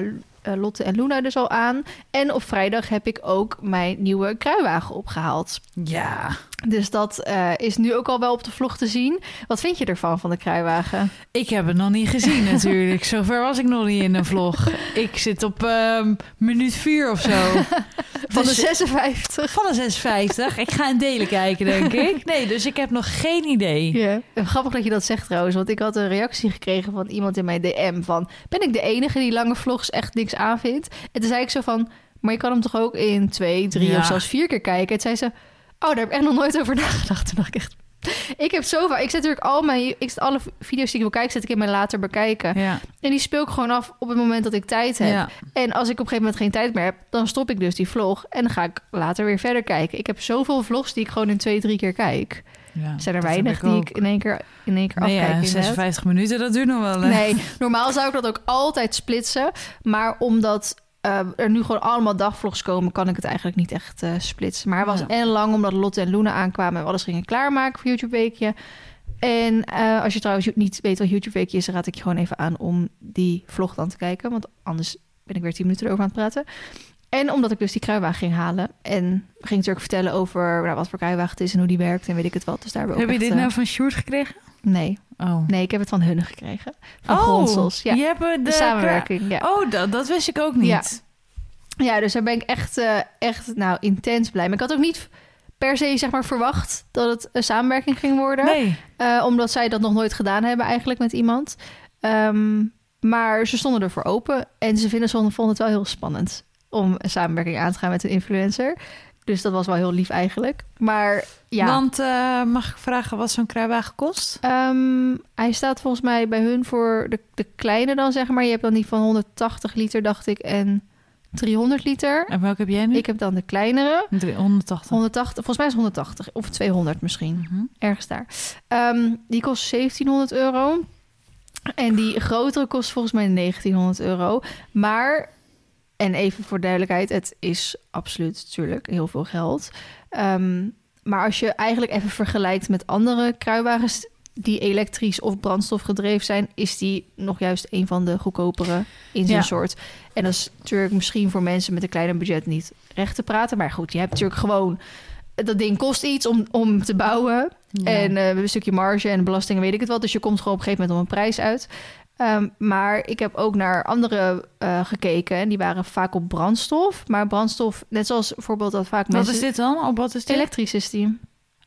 Lotte en Luna dus al aan. En op vrijdag heb ik ook mijn nieuwe kruiwagen opgehaald. Ja. Dus dat eh, is nu ook al wel op de vlog te zien. Wat vind je ervan, van de kruiwagen? Ik heb het nog niet gezien natuurlijk. Zover was ik nog niet in een vlog. Ik zit op ehm, minuut 4 of zo. Van Dus- de 56. Van de 56. Ik ga in delen kijken, denk ik. Nee, dus ik heb nog geen idee. Ja. Grappig dat je dat zegt trouwens, want ik had een reactie gekregen van iemand in mijn DM van... ben ik de enige die lange vlogs echt niks aanvindt? En toen zei ik zo van, maar je kan hem toch ook in twee, drie Ja. of zelfs vier keer kijken? En toen zei ze, oh, daar heb ik nog nooit over nagedacht. Toen dacht ik echt... Ik heb zo vaak... Ik zet natuurlijk al mijn... Ik zet alle video's die ik wil kijken, zet ik in mijn later bekijken. Ja. En die speel ik gewoon af op het moment dat ik tijd heb. ja. En als ik op een gegeven moment geen tijd meer heb, dan stop ik dus die vlog. En dan ga ik later weer verder kijken. Ik heb zoveel vlogs die ik gewoon in twee, drie keer kijk. ja. Zijn er weinig ik die ook. ik in één keer, in één keer Nee, afkijk. ja, inderdaad. 56 minuten, dat duurt nog wel. hè? Nee, normaal zou ik dat ook altijd splitsen. Maar omdat eh, er nu gewoon allemaal dagvlogs komen, kan ik het eigenlijk niet echt eh, splitsen. Maar hij was Ja. en lang omdat Lotte en Luna aankwamen en we alles gingen klaarmaken voor YouTube Weekje. En eh, als je trouwens niet weet wat YouTube Weekje is, dan raad ik je gewoon even aan om die vlog dan te kijken. Want anders ben ik weer tien minuten erover aan het praten. En omdat ik dus die kruiwagen ging halen. En ging natuurlijk vertellen over nou, wat voor kruiwagen het is en hoe die werkt en weet ik het wat. Dus daar hebben we Heb je dit nou van Sjoerd gekregen? Nee, Oh. nee, ik heb het van hun gekregen. Van oh, Gronsels. Ja, je hebt de, de samenwerking. Ja. Oh, dat, dat wist ik ook niet. Ja. Ja, dus daar ben ik echt, eh, echt nou, intens blij mee. Ik had ook niet per se zeg maar, verwacht dat het een samenwerking ging worden. Nee. Eh, omdat zij dat nog nooit gedaan hebben eigenlijk met iemand. Ehm, maar ze stonden ervoor open. En ze vinden, ze vonden het wel heel spannend om een samenwerking aan te gaan met een influencer. Dus dat was wel heel lief eigenlijk. Maar ja, Want eh, mag ik vragen wat zo'n kruiwagen kost? ehm, hij staat volgens mij bij hun voor de, de kleine dan zeg maar. Je hebt dan die van 180 liter dacht ik en 300 liter. En welke heb jij nu? Ik heb dan de kleinere. 180. 180, volgens mij is het 180 of 200 misschien. Mhm. Ergens daar. Ehm, die kost 1700 euro. En die grotere kost volgens mij 1900 euro. Maar, en even voor duidelijkheid, het is absoluut natuurlijk heel veel geld. Ehm, maar als je eigenlijk even vergelijkt met andere kruiwagens die elektrisch of brandstof gedreven zijn, is die nog juist een van de goedkopere in zijn Ja. soort. En dat is natuurlijk misschien voor mensen met een kleiner budget niet recht te praten. Maar goed, je hebt natuurlijk gewoon. Dat ding kost iets om, om te bouwen. Ja. En eh, een stukje marge en belastingen, weet ik het wel. Dus je komt gewoon op een gegeven moment om een prijs uit. Ehm, maar ik heb ook naar andere eh, gekeken. En die waren vaak op brandstof. Maar brandstof, net zoals bijvoorbeeld dat vaak Wat mensen... is dit dan? Op wat is dit? Elektrisch is die.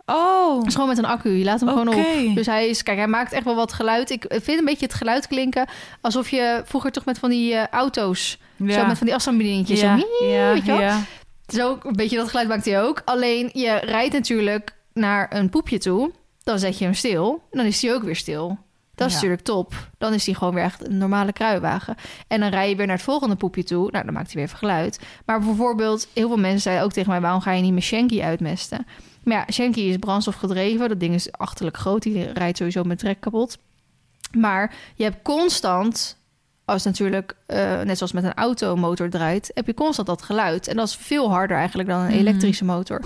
Oh, is gewoon met een accu. Je laat hem gewoon op. Dus hij is, kijk, hij maakt echt wel wat geluid. Ik vind een beetje het geluid klinken alsof je vroeger toch met van die eh, auto's, zo met van die afstandsbedieningjes, ja. zo, ja, weet je wel? ja. zo een beetje dat geluid maakt hij ook. Alleen je rijdt natuurlijk naar een poepje toe, dan zet je hem stil dan is hij ook weer stil. Dat is Ja. natuurlijk top. Dan is hij gewoon weer echt een normale kruiwagen. En dan rij je weer naar het volgende poepje toe. Nou, dan maakt hij weer even geluid. Maar bijvoorbeeld, heel veel mensen zeiden ook tegen mij... waarom ga je niet met Shanky uitmesten? Maar ja, Shanky is brandstof gedreven. Dat ding is achterlijk groot. Die rijdt sowieso met trek kapot. Maar je hebt constant... Als natuurlijk, eh, net zoals met een automotor draait... heb je constant dat geluid. En dat is veel harder eigenlijk dan een Mhm. elektrische motor.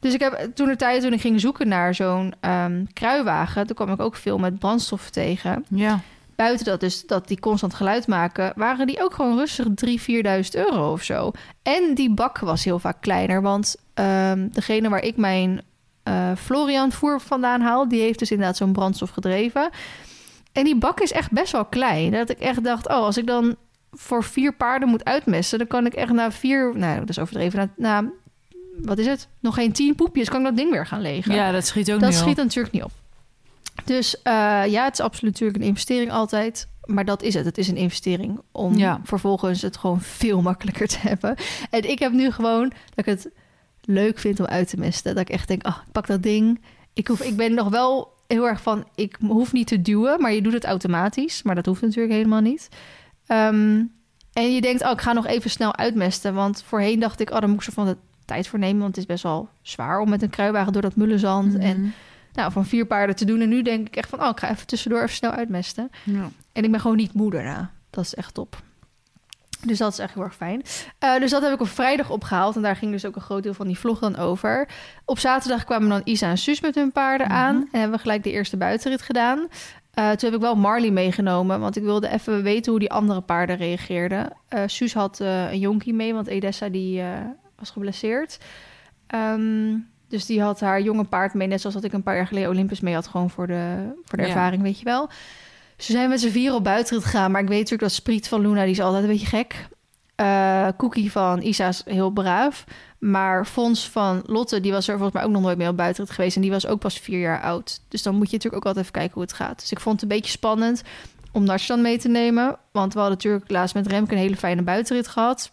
Dus ik heb toen de tijd, toen ik ging zoeken naar zo'n ehm, kruiwagen... toen kwam ik ook veel met brandstof tegen ja. buiten dat dus dat die constant geluid maken, waren die ook gewoon rustig 3.000, 4.000 euro of zo. En die bak was heel vaak kleiner, want ehm, degene waar ik mijn eh, Florian voer vandaan haal, die heeft dus inderdaad zo'n brandstof gedreven. En die bak is echt best wel klein. Dat ik echt dacht, oh, als ik dan voor vier paarden moet uitmesten, dan kan ik echt na vier, nou, dat is overdreven, na, na wat is het? Nog geen tien poepjes, kan ik dat ding weer gaan legen. ja, dat schiet ook Dat niet op. schiet natuurlijk niet op. Dus eh, ja, het is absoluut natuurlijk een investering altijd. Maar dat is het. Het is een investering om Ja. vervolgens het gewoon veel makkelijker te hebben. En ik heb nu gewoon dat ik het leuk vind om uit te mesten. Dat ik echt denk, oh, ik pak dat ding. Ik, hoef, ik ben nog wel heel erg van, ik hoef niet te duwen, maar je doet het automatisch. Maar dat hoeft natuurlijk helemaal niet. Ehm, en je denkt, oh, ik ga nog even snel uitmesten. Want voorheen dacht ik, oh, dan moet ik er van de tijd voor nemen. Want het is best wel zwaar om met een kruiwagen door dat mullenzand en Mhm. nou, van vier paarden te doen. En nu denk ik echt van, oh, ik ga even tussendoor even snel uitmesten. Ja. En ik ben gewoon niet moeder na. Dat is echt top. Dus dat is echt heel erg fijn. Eh, dus dat heb ik op vrijdag opgehaald. En daar ging dus ook een groot deel van die vlog dan over. Op zaterdag kwamen dan Isa en Suus met hun paarden Mhm. aan. En hebben we gelijk de eerste buitenrit gedaan. Eh, toen heb ik wel Marley meegenomen. Want ik wilde even weten hoe die andere paarden reageerden. Eh Suus had een jonkie mee. Want Edessa die was geblesseerd. Ehm, dus die had haar jonge paard mee. Net zoals dat ik een paar jaar geleden Olympus mee had. Gewoon voor de, voor de Ja. ervaring, weet je wel. Ze zijn met z'n vier op buitenrit gegaan. Maar ik weet natuurlijk dat Spriet van Luna, die is altijd een beetje gek. Eh, Cookie van Isa is heel braaf. Maar Fons van Lotte, die was er volgens mij ook nog nooit mee op buitenrit geweest. En die was ook pas vier jaar oud. Dus dan moet je natuurlijk ook altijd even kijken hoe het gaat. Dus ik vond het een beetje spannend om Natch dan mee te nemen. Want we hadden natuurlijk laatst met Remke een hele fijne buitenrit gehad.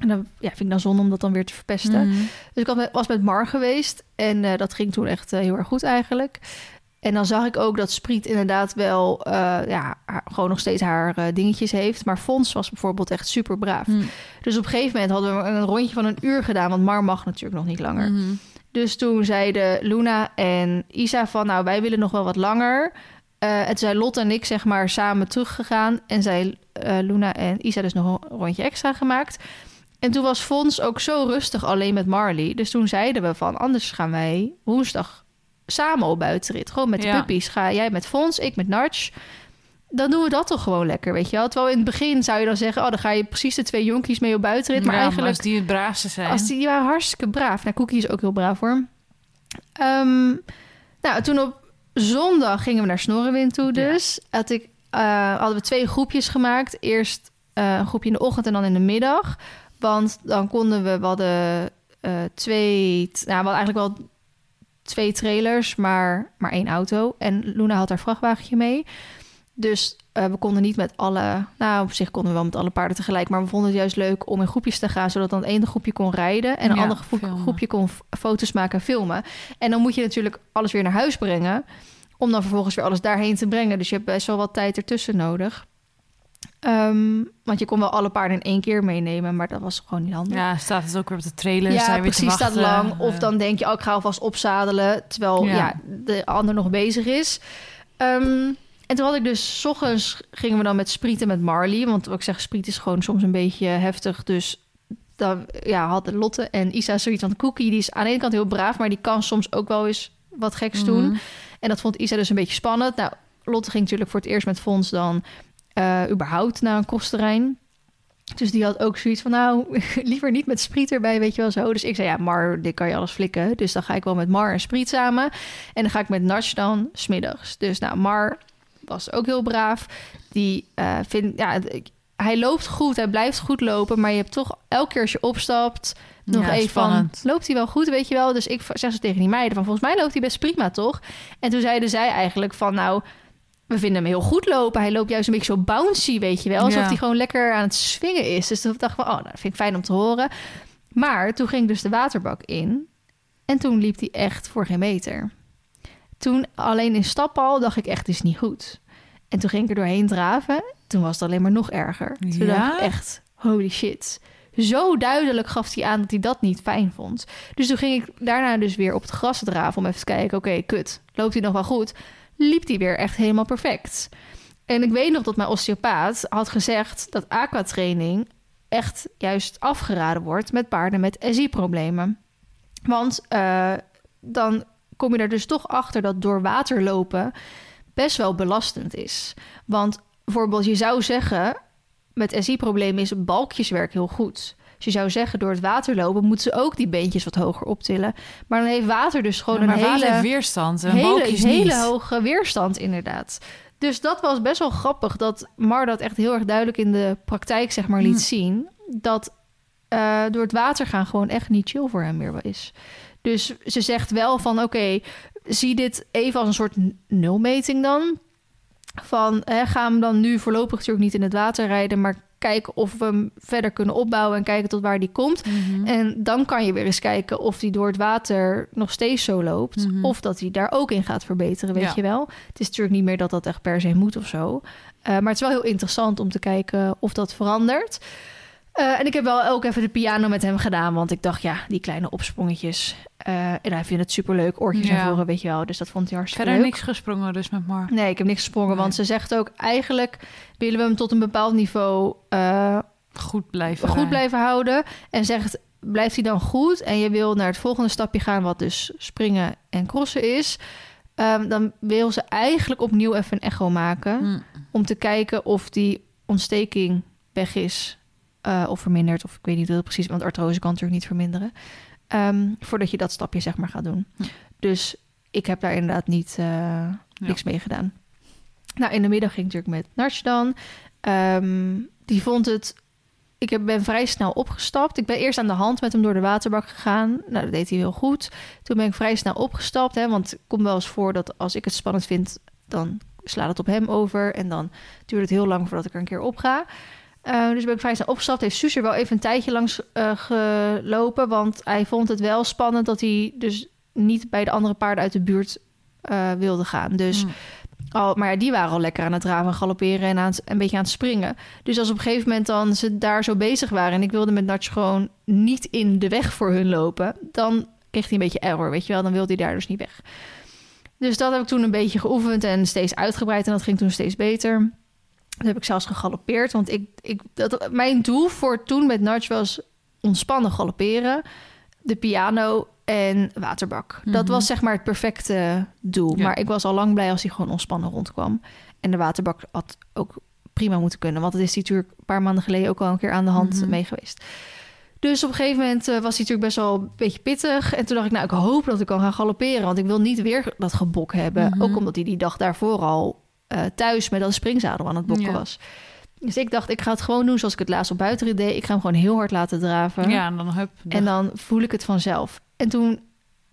En dan ja, vind ik dan zonde om dat dan weer te verpesten. Mhm. Dus ik was met Mar geweest. En eh, dat ging toen echt eh, heel erg goed eigenlijk. En dan zag ik ook dat Spriet inderdaad wel... eh, ja, gewoon nog steeds haar eh, dingetjes heeft. Maar Fons was bijvoorbeeld echt super braaf. Mhm. Dus op een gegeven moment hadden we een rondje van een uur gedaan. Want Mar mag natuurlijk nog niet langer. Mhm. Dus toen zeiden Luna en Isa van... nou, wij willen nog wel wat langer. Eh en toen zijn Lot en ik zeg maar samen teruggegaan. En eh, Luna en Isa dus nog een rondje extra gemaakt. En toen was Fons ook zo rustig alleen met Marley. Dus toen zeiden we van... anders gaan wij woensdag samen op buitenrit. Gewoon met de Ja. puppies. Ga jij met Fons, ik met Narch. Dan doen we dat toch gewoon lekker, weet je wel. Terwijl in het begin zou je dan zeggen... oh, dan ga je precies de twee jonkies mee op buitenrit. Maar Ja, eigenlijk... als die het braafste zijn. Als die, waren hartstikke braaf. Nou, Cookie is ook heel braaf hoor. Ehm, nou, toen op zondag gingen we naar Snorrewind toe dus. Had ik, eh, hadden we twee groepjes gemaakt. Eerst eh, een groepje in de ochtend en dan in de middag. Want dan konden we... We hadden eh, twee... Nou, we hadden eigenlijk wel twee trailers, maar, maar één auto. En Luna had haar vrachtwagentje mee. Dus eh, we konden niet met alle... Nou, op zich konden we wel met alle paarden tegelijk. Maar we vonden het juist leuk om in groepjes te gaan... zodat dan het ene groepje kon rijden... en een Ja, ander groepje kon foto's maken en filmen. En dan moet je natuurlijk alles weer naar huis brengen... om dan vervolgens weer alles daarheen te brengen. Dus je hebt best wel wat tijd ertussen nodig. Ehm, want je kon wel alle paarden in één keer meenemen, maar dat was gewoon niet handig. Ja, staat het ook weer op de trailer. Ja, precies, staat lang. Of dan denk je, oh, ik ga alvast opzadelen, terwijl Ja. ja. de ander nog bezig is. Ehm, en toen had ik dus, s ochtends gingen we dan met Spriet en met Marley. Want wat ik zeg, Spriet is gewoon soms een beetje heftig. Dus dan ja, hadden Lotte en Isa zoiets van Cookie. Die is aan de ene kant heel braaf, maar die kan soms ook wel eens wat geks doen. mhm. En dat vond Isa dus een beetje spannend. Nou, Lotte ging natuurlijk voor het eerst met Fons dan eh, überhaupt naar een kostterrein. Dus die had ook zoiets van, nou, liever niet met Spriet erbij, weet je wel zo. Dus ik zei, ja, Mar, dit kan je alles flikken. Dus dan ga ik wel met Mar en Spriet samen. En dan ga ik met Natch dan smiddags. Dus nou, Mar was ook heel braaf. Die eh vindt, ja, hij loopt goed, hij blijft goed lopen. Maar je hebt toch elke keer als je opstapt, nog Ja, even van, loopt hij wel goed, weet je wel? Dus ik zeg ze tegen die meiden van, volgens mij loopt hij best prima, toch? En toen zeiden zij eigenlijk van, nou, we vinden hem heel goed lopen. Hij loopt juist een beetje zo bouncy, weet je wel. Alsof Ja. hij gewoon lekker aan het swingen is. Dus toen dacht ik van, oh, nou, dat vind ik fijn om te horen. Maar toen ging dus de waterbak in. En toen liep hij echt voor geen meter. Toen alleen in stappen al dacht ik echt, dit is niet goed. En toen ging ik er doorheen draven. Toen was het alleen maar nog erger. Toen Ja? dacht ik echt, holy shit. Zo duidelijk gaf hij aan dat hij dat niet fijn vond. Dus toen ging ik daarna dus weer op het gras draven om even te kijken... oké, kut, loopt hij nog wel goed? Liep hij weer echt helemaal perfect. En ik weet nog dat mijn osteopaat had gezegd... dat aquatraining echt juist afgeraden wordt... met paarden met SI-problemen. Want eh, dan kom je er dus toch achter dat door water lopen... best wel belastend is. Want bijvoorbeeld, je zou zeggen... met SI-problemen is balkjeswerk heel goed... Dus je zou zeggen, door het water lopen moeten ze ook die beentjes wat hoger optillen. Maar dan heeft water dus gewoon Ja, maar een water hele, heeft weerstand en hele, hele niet. hoge weerstand, inderdaad. Dus dat was best wel grappig dat Mar dat echt heel erg duidelijk in de praktijk zeg maar liet Mm. zien. Dat eh, door het water gaan gewoon echt niet chill voor hem meer is. Dus ze zegt wel van oké, zie dit even als een soort nulmeting dan. Van hè, ga hem dan nu voorlopig natuurlijk niet in het water rijden, maar kijken of we hem verder kunnen opbouwen en kijken tot waar die komt. Mhm. En dan kan je weer eens kijken of hij door het water nog steeds zo loopt. Mhm. Of dat hij daar ook in gaat verbeteren, weet Ja. je wel. Het is natuurlijk niet meer dat dat echt per se moet of zo. Eh, maar het is wel heel interessant om te kijken of dat verandert. Eh, en ik heb wel ook even de piano met hem gedaan. Want ik dacht, ja, die kleine opsprongetjes. eh, en hij vindt het superleuk. Oortjes Ja. naar voren, weet je wel. Dus dat vond hij hartstikke Verder leuk. niks gesprongen dus met Mar. Nee, ik heb niks gesprongen. Nee. Want ze zegt ook, eigenlijk willen we hem tot een bepaald niveau... eh, Goed blijven. goed blijven houden. En zegt, blijft hij dan goed en je wil naar het volgende stapje gaan, wat dus springen en crossen is, ehm, dan wil ze eigenlijk opnieuw even een echo maken Mm. om te kijken of die ontsteking weg is eh, of vermindert. Of ik weet niet precies, want artrose kan natuurlijk niet verminderen. Ehm, voordat je dat stapje zeg maar gaat doen. Dus ik heb daar inderdaad niet eh, niks mee gedaan. Nou, in de middag ging ik natuurlijk met Nartje dan. Ehm, die vond het... Ik heb- ben vrij snel opgestapt. Ik ben eerst aan de hand met hem door de waterbak gegaan. Nou, dat deed hij heel goed. Toen ben ik vrij snel opgestapt. Hè, want het komt wel eens voor dat als ik het spannend vind... dan slaat het op hem over. En dan duurt het heel lang voordat ik er een keer op ga. Eh, dus ben ik vrij snel opgestapt. Heeft Suus er wel even een tijdje langs eh, gelopen. Want hij vond het wel spannend dat hij dus niet bij de andere paarden uit de buurt eh, wilde gaan. Dus Mm. al, maar ja, die waren al lekker aan het draven en galopperen en aan het, een beetje aan het springen. Dus als op een gegeven moment dan ze daar zo bezig waren en ik wilde met Natch gewoon niet in de weg voor hun lopen, dan kreeg hij een beetje error, weet je wel. Dan wilde hij daar dus niet weg. Dus dat heb ik toen een beetje geoefend en steeds uitgebreid en dat ging toen steeds beter. Toen heb ik zelfs gegalopeerd, want ik, ik, dat, mijn doel voor toen met Natch was ontspannen galopperen, de piano en waterbak. Dat Mhm. was zeg maar het perfecte doel. Ja. Maar ik was al lang blij als hij gewoon ontspannen rondkwam. En de waterbak had ook prima moeten kunnen. Want het is natuurlijk een paar maanden geleden ook al een keer aan de hand Mhm. mee geweest. Dus op een gegeven moment eh, was hij natuurlijk best wel een beetje pittig. En toen dacht ik, nou, ik hoop dat ik kan gaan galopperen. Want ik wil niet weer dat gebok hebben. Mhm. Ook omdat hij die dag daarvoor al eh, thuis met een springzadel aan het bokken Ja. was. Dus ik dacht, ik ga het gewoon doen zoals ik het laatst op buitenrit deed. Ik ga hem gewoon heel hard laten draven. Ja, en dan hup. En dan voel ik het vanzelf. En toen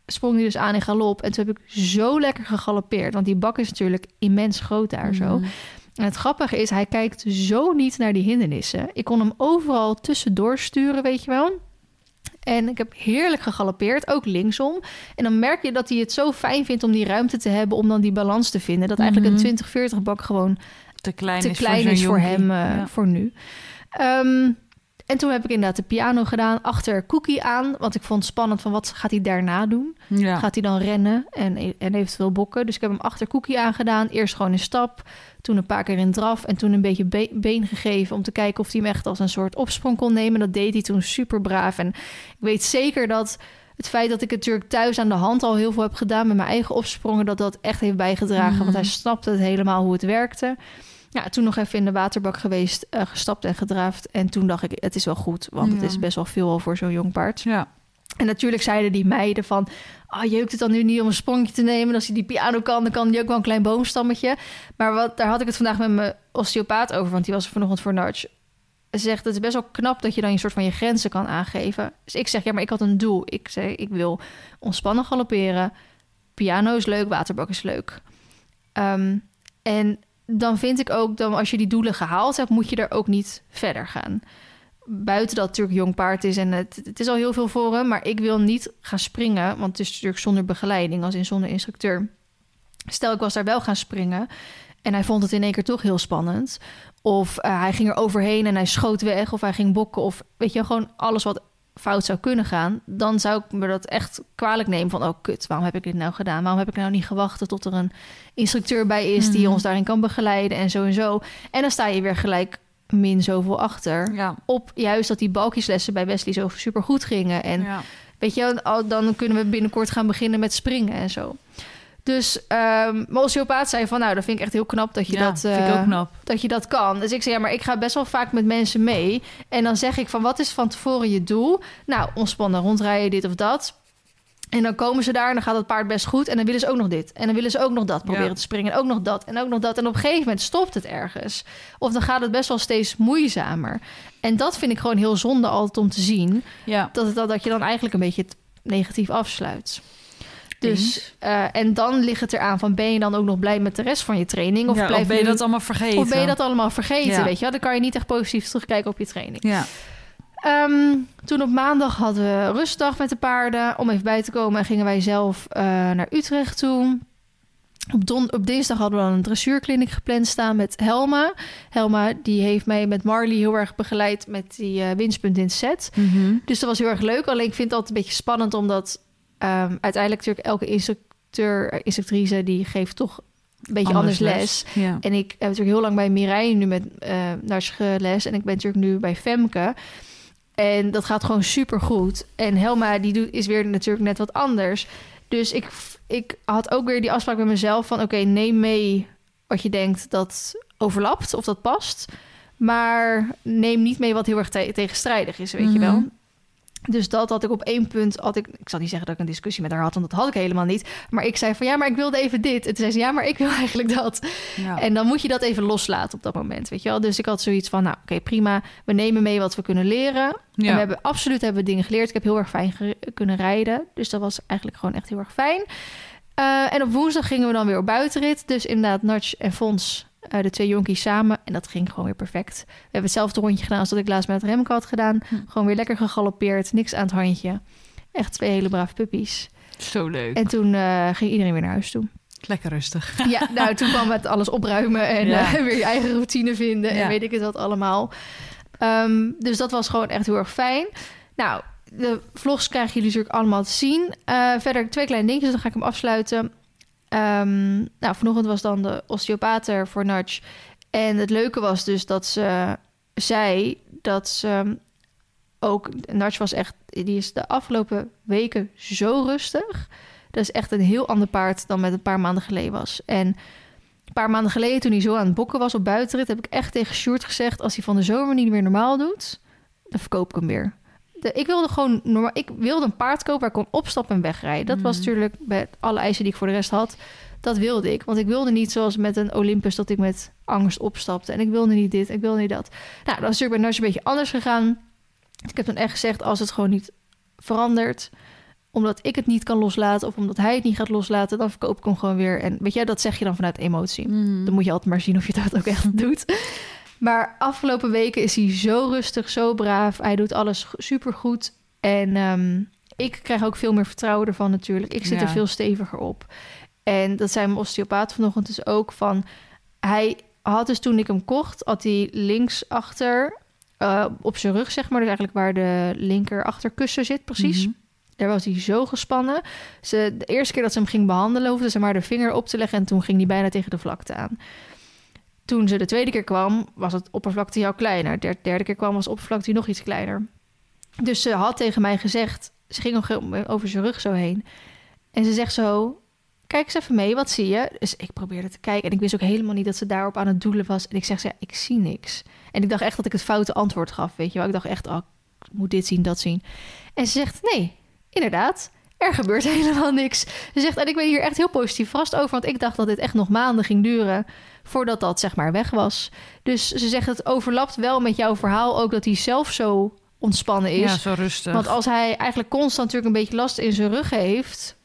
sprong hij dus aan in galop. En toen heb ik zo lekker gegalopeerd. Want die bak is natuurlijk immens groot daar zo. Mhm. En het grappige is, hij kijkt zo niet naar die hindernissen. Ik kon hem overal tussendoor sturen, weet je wel. En ik heb heerlijk gegalopeerd, ook linksom. En dan merk je dat hij het zo fijn vindt om die ruimte te hebben... om dan die balans te vinden. Dat eigenlijk Mhm. een 20-40 bak gewoon te klein te is klein voor, is hem eh, Ja. voor nu. Ehm, en toen heb ik inderdaad de piano gedaan, achter Cookie aan. Want ik vond het spannend van wat gaat hij daarna doen. Ja. Gaat hij dan rennen en, en eventueel bokken? Dus ik heb hem achter Cookie aangedaan. Eerst gewoon in stap, toen een paar keer in draf... en toen een beetje be- been gegeven om te kijken of hij hem echt als een soort opsprong kon nemen. Dat deed hij toen super braaf. En ik weet zeker dat het feit dat ik het natuurlijk thuis aan de hand al heel veel heb gedaan... met mijn eigen opsprongen, dat dat echt heeft bijgedragen. Mhm. Want hij snapte het helemaal hoe het werkte. Ja, toen nog even in de waterbak geweest, eh, gestapt en gedraafd. En toen dacht ik, het is wel goed, want het is best wel veel al voor zo'n jong paard. ja. En natuurlijk zeiden die meiden van... Ah, jeukt het dan nu niet om een sprongje te nemen? Als hij die piano kan, dan kan hij ook wel een klein boomstammetje. Maar wat, daar had ik het vandaag met mijn osteopaat over... want die was er vanochtend voor Narch. Ze zegt, het is best wel knap dat je dan je soort van je grenzen kan aangeven. Dus ik zeg, ja, maar ik had een doel. Ik zei, ik wil ontspannen galopperen. Piano is leuk, waterbak is leuk. Ehm, en dan vind ik ook, dan als je die doelen gehaald hebt... moet je er ook niet verder gaan buiten dat natuurlijk jong paard is en het, het is al heel veel voor hem, maar ik wil niet gaan springen, want het is natuurlijk zonder begeleiding, als in zonder instructeur. Stel, ik was daar wel gaan springen en hij vond het in één keer toch heel spannend, of eh, hij ging er overheen en hij schoot weg, of hij ging bokken, of weet je, gewoon alles wat fout zou kunnen gaan, dan zou ik me dat echt kwalijk nemen van, oh kut, waarom heb ik dit nou gedaan? Waarom heb ik nou niet gewacht tot er een instructeur bij is die Mhm. ons daarin kan begeleiden en zo en zo. En dan sta je weer gelijk min zoveel achter Ja. op juist dat die balkjeslessen bij Wesley zo super goed gingen. En ja. weet je, al- dan kunnen we binnenkort gaan beginnen met springen en zo. Dus ehm mijn osteopaat zei van, nou, dat vind ik echt heel knap dat je, Ja, dat, vind ik eh, ook knap. dat je dat kan. Dus ik zei, ja, maar ik ga best wel vaak met mensen mee. En dan zeg ik van, wat is van tevoren je doel? Nou, ontspannen rondrijden, dit of dat. En dan komen ze daar en dan gaat het paard best goed. En dan willen ze ook nog dit. En dan willen ze ook nog dat proberen Ja. te springen. En ook nog dat. En ook nog dat. En op een gegeven moment stopt het ergens. Of dan gaat het best wel steeds moeizamer. En dat vind ik gewoon heel zonde altijd om te zien. Ja. Dat, het, dat, dat je dan eigenlijk een beetje het negatief afsluit. Dus, Eens. eh, en dan ligt het eraan van... ben je dan ook nog blij met de rest van je training? Of, Ja, blijf of ben je dat allemaal vergeten? of ben je dat allemaal vergeten, Ja. weet je wel? Dan kan je niet echt positief terugkijken op je training. Ja. Ehm, toen op maandag hadden we rustdag met de paarden. Om even bij te komen en gingen wij zelf eh, naar Utrecht toe. Op, don op dinsdag hadden we dan een dressuurkliniek gepland staan met Helma. Helma die heeft mij met Marley heel erg begeleid met die eh, winstpunt in het set. Mhm. Dus dat was heel erg leuk. Alleen ik vind het altijd een beetje spannend, omdat ehm, uiteindelijk natuurlijk elke instructeur, eh, instructrice, die geeft toch een beetje anders, les. Ja. En ik heb natuurlijk heel lang bij Mireille nu met eh Nars geles. En ik ben natuurlijk nu bij Femke. En dat gaat gewoon super goed. En Helma die doet, is weer natuurlijk net wat anders. Dus ik, ik had ook weer die afspraak met mezelf van... oké, neem mee wat je denkt dat overlapt of dat past. Maar neem niet mee wat heel erg te- tegenstrijdig is, weet je Mhm. wel. Dus dat had ik op één punt... Had ik, ik zal niet zeggen dat ik een discussie met haar had... want dat had ik helemaal niet. Maar ik zei van ja, maar ik wilde even dit. En toen zei ze ja, maar ik wil eigenlijk dat. Ja. En dan moet je dat even loslaten op dat moment, weet je wel. Dus ik had zoiets van, nou oké, prima. We nemen mee wat we kunnen leren. Ja. En we hebben absoluut hebben we dingen geleerd. Ik heb heel erg fijn kunnen rijden. Dus dat was eigenlijk gewoon echt heel erg fijn. Eh, en op woensdag gingen we dan weer op buitenrit. Dus inderdaad, Natch en Fons, eh, de twee jonkies samen. En dat ging gewoon weer perfect. We hebben hetzelfde rondje gedaan als dat ik laatst met Remco had gedaan. Hm. Gewoon weer lekker gegalopeerd, niks aan het handje. Echt twee hele brave puppies. Zo leuk. En toen eh, ging iedereen weer naar huis toe. Lekker rustig. Ja, nou, toen kwam het alles opruimen en Ja. eh, weer je eigen routine vinden en Ja. weet ik het wat allemaal. Ehm, dus dat was gewoon echt heel erg fijn. Nou, de vlogs krijgen jullie natuurlijk allemaal te zien. Verder twee kleine dingetjes, dan ga ik hem afsluiten. Ehm, nou, vanochtend was dan de osteopaat er voor Nudge. En het leuke was dus dat ze zei dat ze ook... Nudge was echt... Die is de afgelopen weken zo rustig. Dat is echt een heel ander paard dan met een paar maanden geleden was. En een paar maanden geleden, toen hij zo aan het bokken was op buitenrit... heb ik echt tegen Sjoerd gezegd... als hij van de zomer niet meer normaal doet, dan verkoop ik hem weer. De, ik wilde gewoon normaal... Ik wilde een paard kopen waar ik kon opstappen en wegrijden. Dat was Mhm. natuurlijk bij alle eisen die ik voor de rest had... Dat wilde ik, want ik wilde niet zoals met een Olympus dat ik met angst opstapte. En ik wilde niet dit, ik wilde niet dat. Nou, dat is natuurlijk bij Nash een beetje anders gegaan. Ik heb dan echt gezegd, als het gewoon niet verandert, omdat ik het niet kan loslaten of omdat hij het niet gaat loslaten, dan verkoop ik hem gewoon weer. En weet je, dat zeg je dan vanuit emotie. Mhm. Dan moet je altijd maar zien of je dat ook echt doet. Maar afgelopen weken is hij zo rustig, zo braaf. Hij doet alles super goed. En ehm, ik krijg ook veel meer vertrouwen ervan natuurlijk. Ik zit Ja. er veel steviger op. En dat zei mijn osteopaat vanochtend dus ook van... Hij had dus toen ik hem kocht, had hij links achter eh, op zijn rug, zeg maar, dus eigenlijk waar de linker achterkussen zit, precies. Mhm. Daar was hij zo gespannen. Ze, de eerste keer dat ze hem ging behandelen, hoefde ze maar de vinger op te leggen en toen ging hij bijna tegen de vlakte aan. Toen ze de tweede keer kwam, was het oppervlakte al kleiner. De derde keer kwam, was de oppervlakte nog iets kleiner. Dus ze had tegen mij gezegd, ze ging over zijn rug zo heen. En ze zegt zo, kijk eens even mee, wat zie je? Dus ik probeerde te kijken en ik wist ook helemaal niet dat ze daarop aan het doelen was. En ik zeg ze, ja, ik zie niks. En ik dacht echt dat ik het foute antwoord gaf, weet je wel. Ik dacht echt, oh, ik moet dit zien, dat zien. En ze zegt, nee, inderdaad, er gebeurt helemaal niks. Ze zegt, en ik ben hier echt heel positief verrast over, want ik dacht dat dit echt nog maanden ging duren voordat dat zeg maar weg was. Dus ze zegt, het overlapt wel met jouw verhaal ook dat hij zelf zo ontspannen is. Ja, zo rustig. Want als hij eigenlijk constant natuurlijk een beetje last in zijn rug heeft,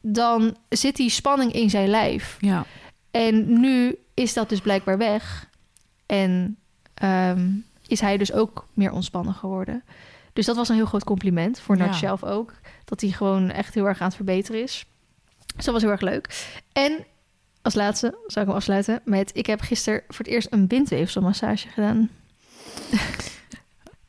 dan zit die spanning in zijn lijf. Ja. En nu is dat dus blijkbaar weg. En ehm, is hij dus ook meer ontspannen geworden. Dus dat was een heel groot compliment voor Nart Ja. zelf ook. Dat hij gewoon echt heel erg aan het verbeteren is. Dus dat was heel erg leuk. En als laatste zou ik hem afsluiten met... Ik heb gisteren voor het eerst een bindweefselmassage gedaan.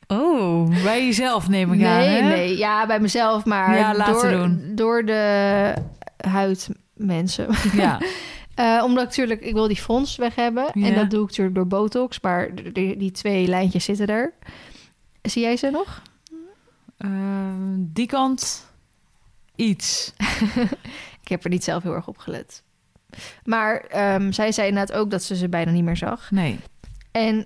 Oh, bij jezelf neem ik aan, Nee, nee. Ja, bij mezelf, maar Ja, laten door, doen. door de huidmensen. Ja. Eh, omdat ik natuurlijk, ik wil die frons weg hebben. En dat doe ik natuurlijk door botox. Maar die twee lijntjes zitten er. Zie jij ze nog? Ehm, die kant iets. Ik heb er niet zelf heel erg op gelet. Maar ehm, zij zei inderdaad ook dat ze ze bijna niet meer zag. Nee. En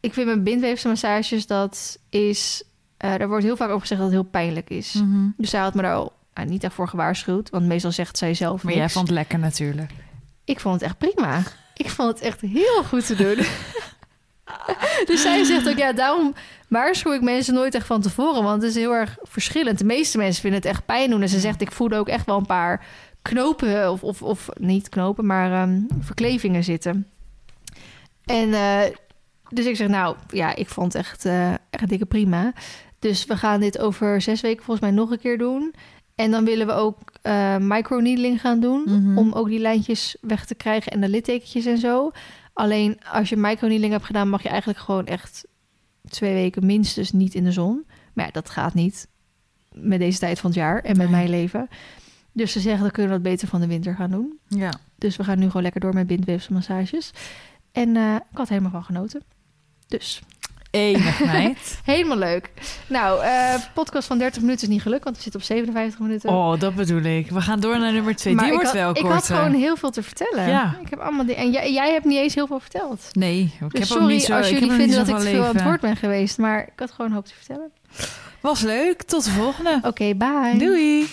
ik vind mijn bindweefselmassages, dat is... eh daar wordt heel vaak over gezegd dat het heel pijnlijk is. Mhm. Dus zij had me daar al ah, niet echt voor gewaarschuwd. Want meestal zegt zij zelf Maar niks. jij vond het lekker natuurlijk. Ik vond het echt prima. Ik vond het echt heel goed te doen. dus zij zegt ook, ja, daarom waarschuw ik mensen nooit echt van tevoren. Want het is heel erg verschillend. De meeste mensen vinden het echt pijn doen. En ze zegt, ik voelde ook echt wel een paar knopen, of, of, of niet knopen, maar ehm, verklevingen zitten. En eh, dus ik zeg, nou ja, ik vond het echt, eh echt dikke prima. Dus we gaan dit over zes weken volgens mij nog een keer doen. En dan willen we ook eh microneedling gaan doen. Mhm. Om ook die lijntjes weg te krijgen en de littekentjes en zo. Alleen als je microneedling hebt gedaan, mag je eigenlijk gewoon echt twee weken minstens niet in de zon. Maar ja, dat gaat niet met deze tijd van het jaar en met Nee. mijn leven. Dus ze zeggen, dan kunnen we dat beter van de winter gaan doen. Ja. Dus we gaan nu gewoon lekker door met bindweefselmassages. En eh, ik had helemaal van genoten. Dus Enig meid. helemaal leuk. Nou, eh podcast van 30 minuten is niet gelukt, want we zitten op 57 minuten. Oh, dat bedoel ik. We gaan door naar nummer twee. maar Die ik wordt had, wel ik korter. had gewoon heel veel te vertellen. Ja. Ik heb allemaal dingen. En jij, jij hebt niet eens heel veel verteld. Nee, ik heb Dus ook sorry niet zo, als ik jullie vinden dat ik te veel aan het woord ben geweest. Maar ik had gewoon hoop te vertellen. Was leuk. Tot de volgende. Oké, bye. Doei.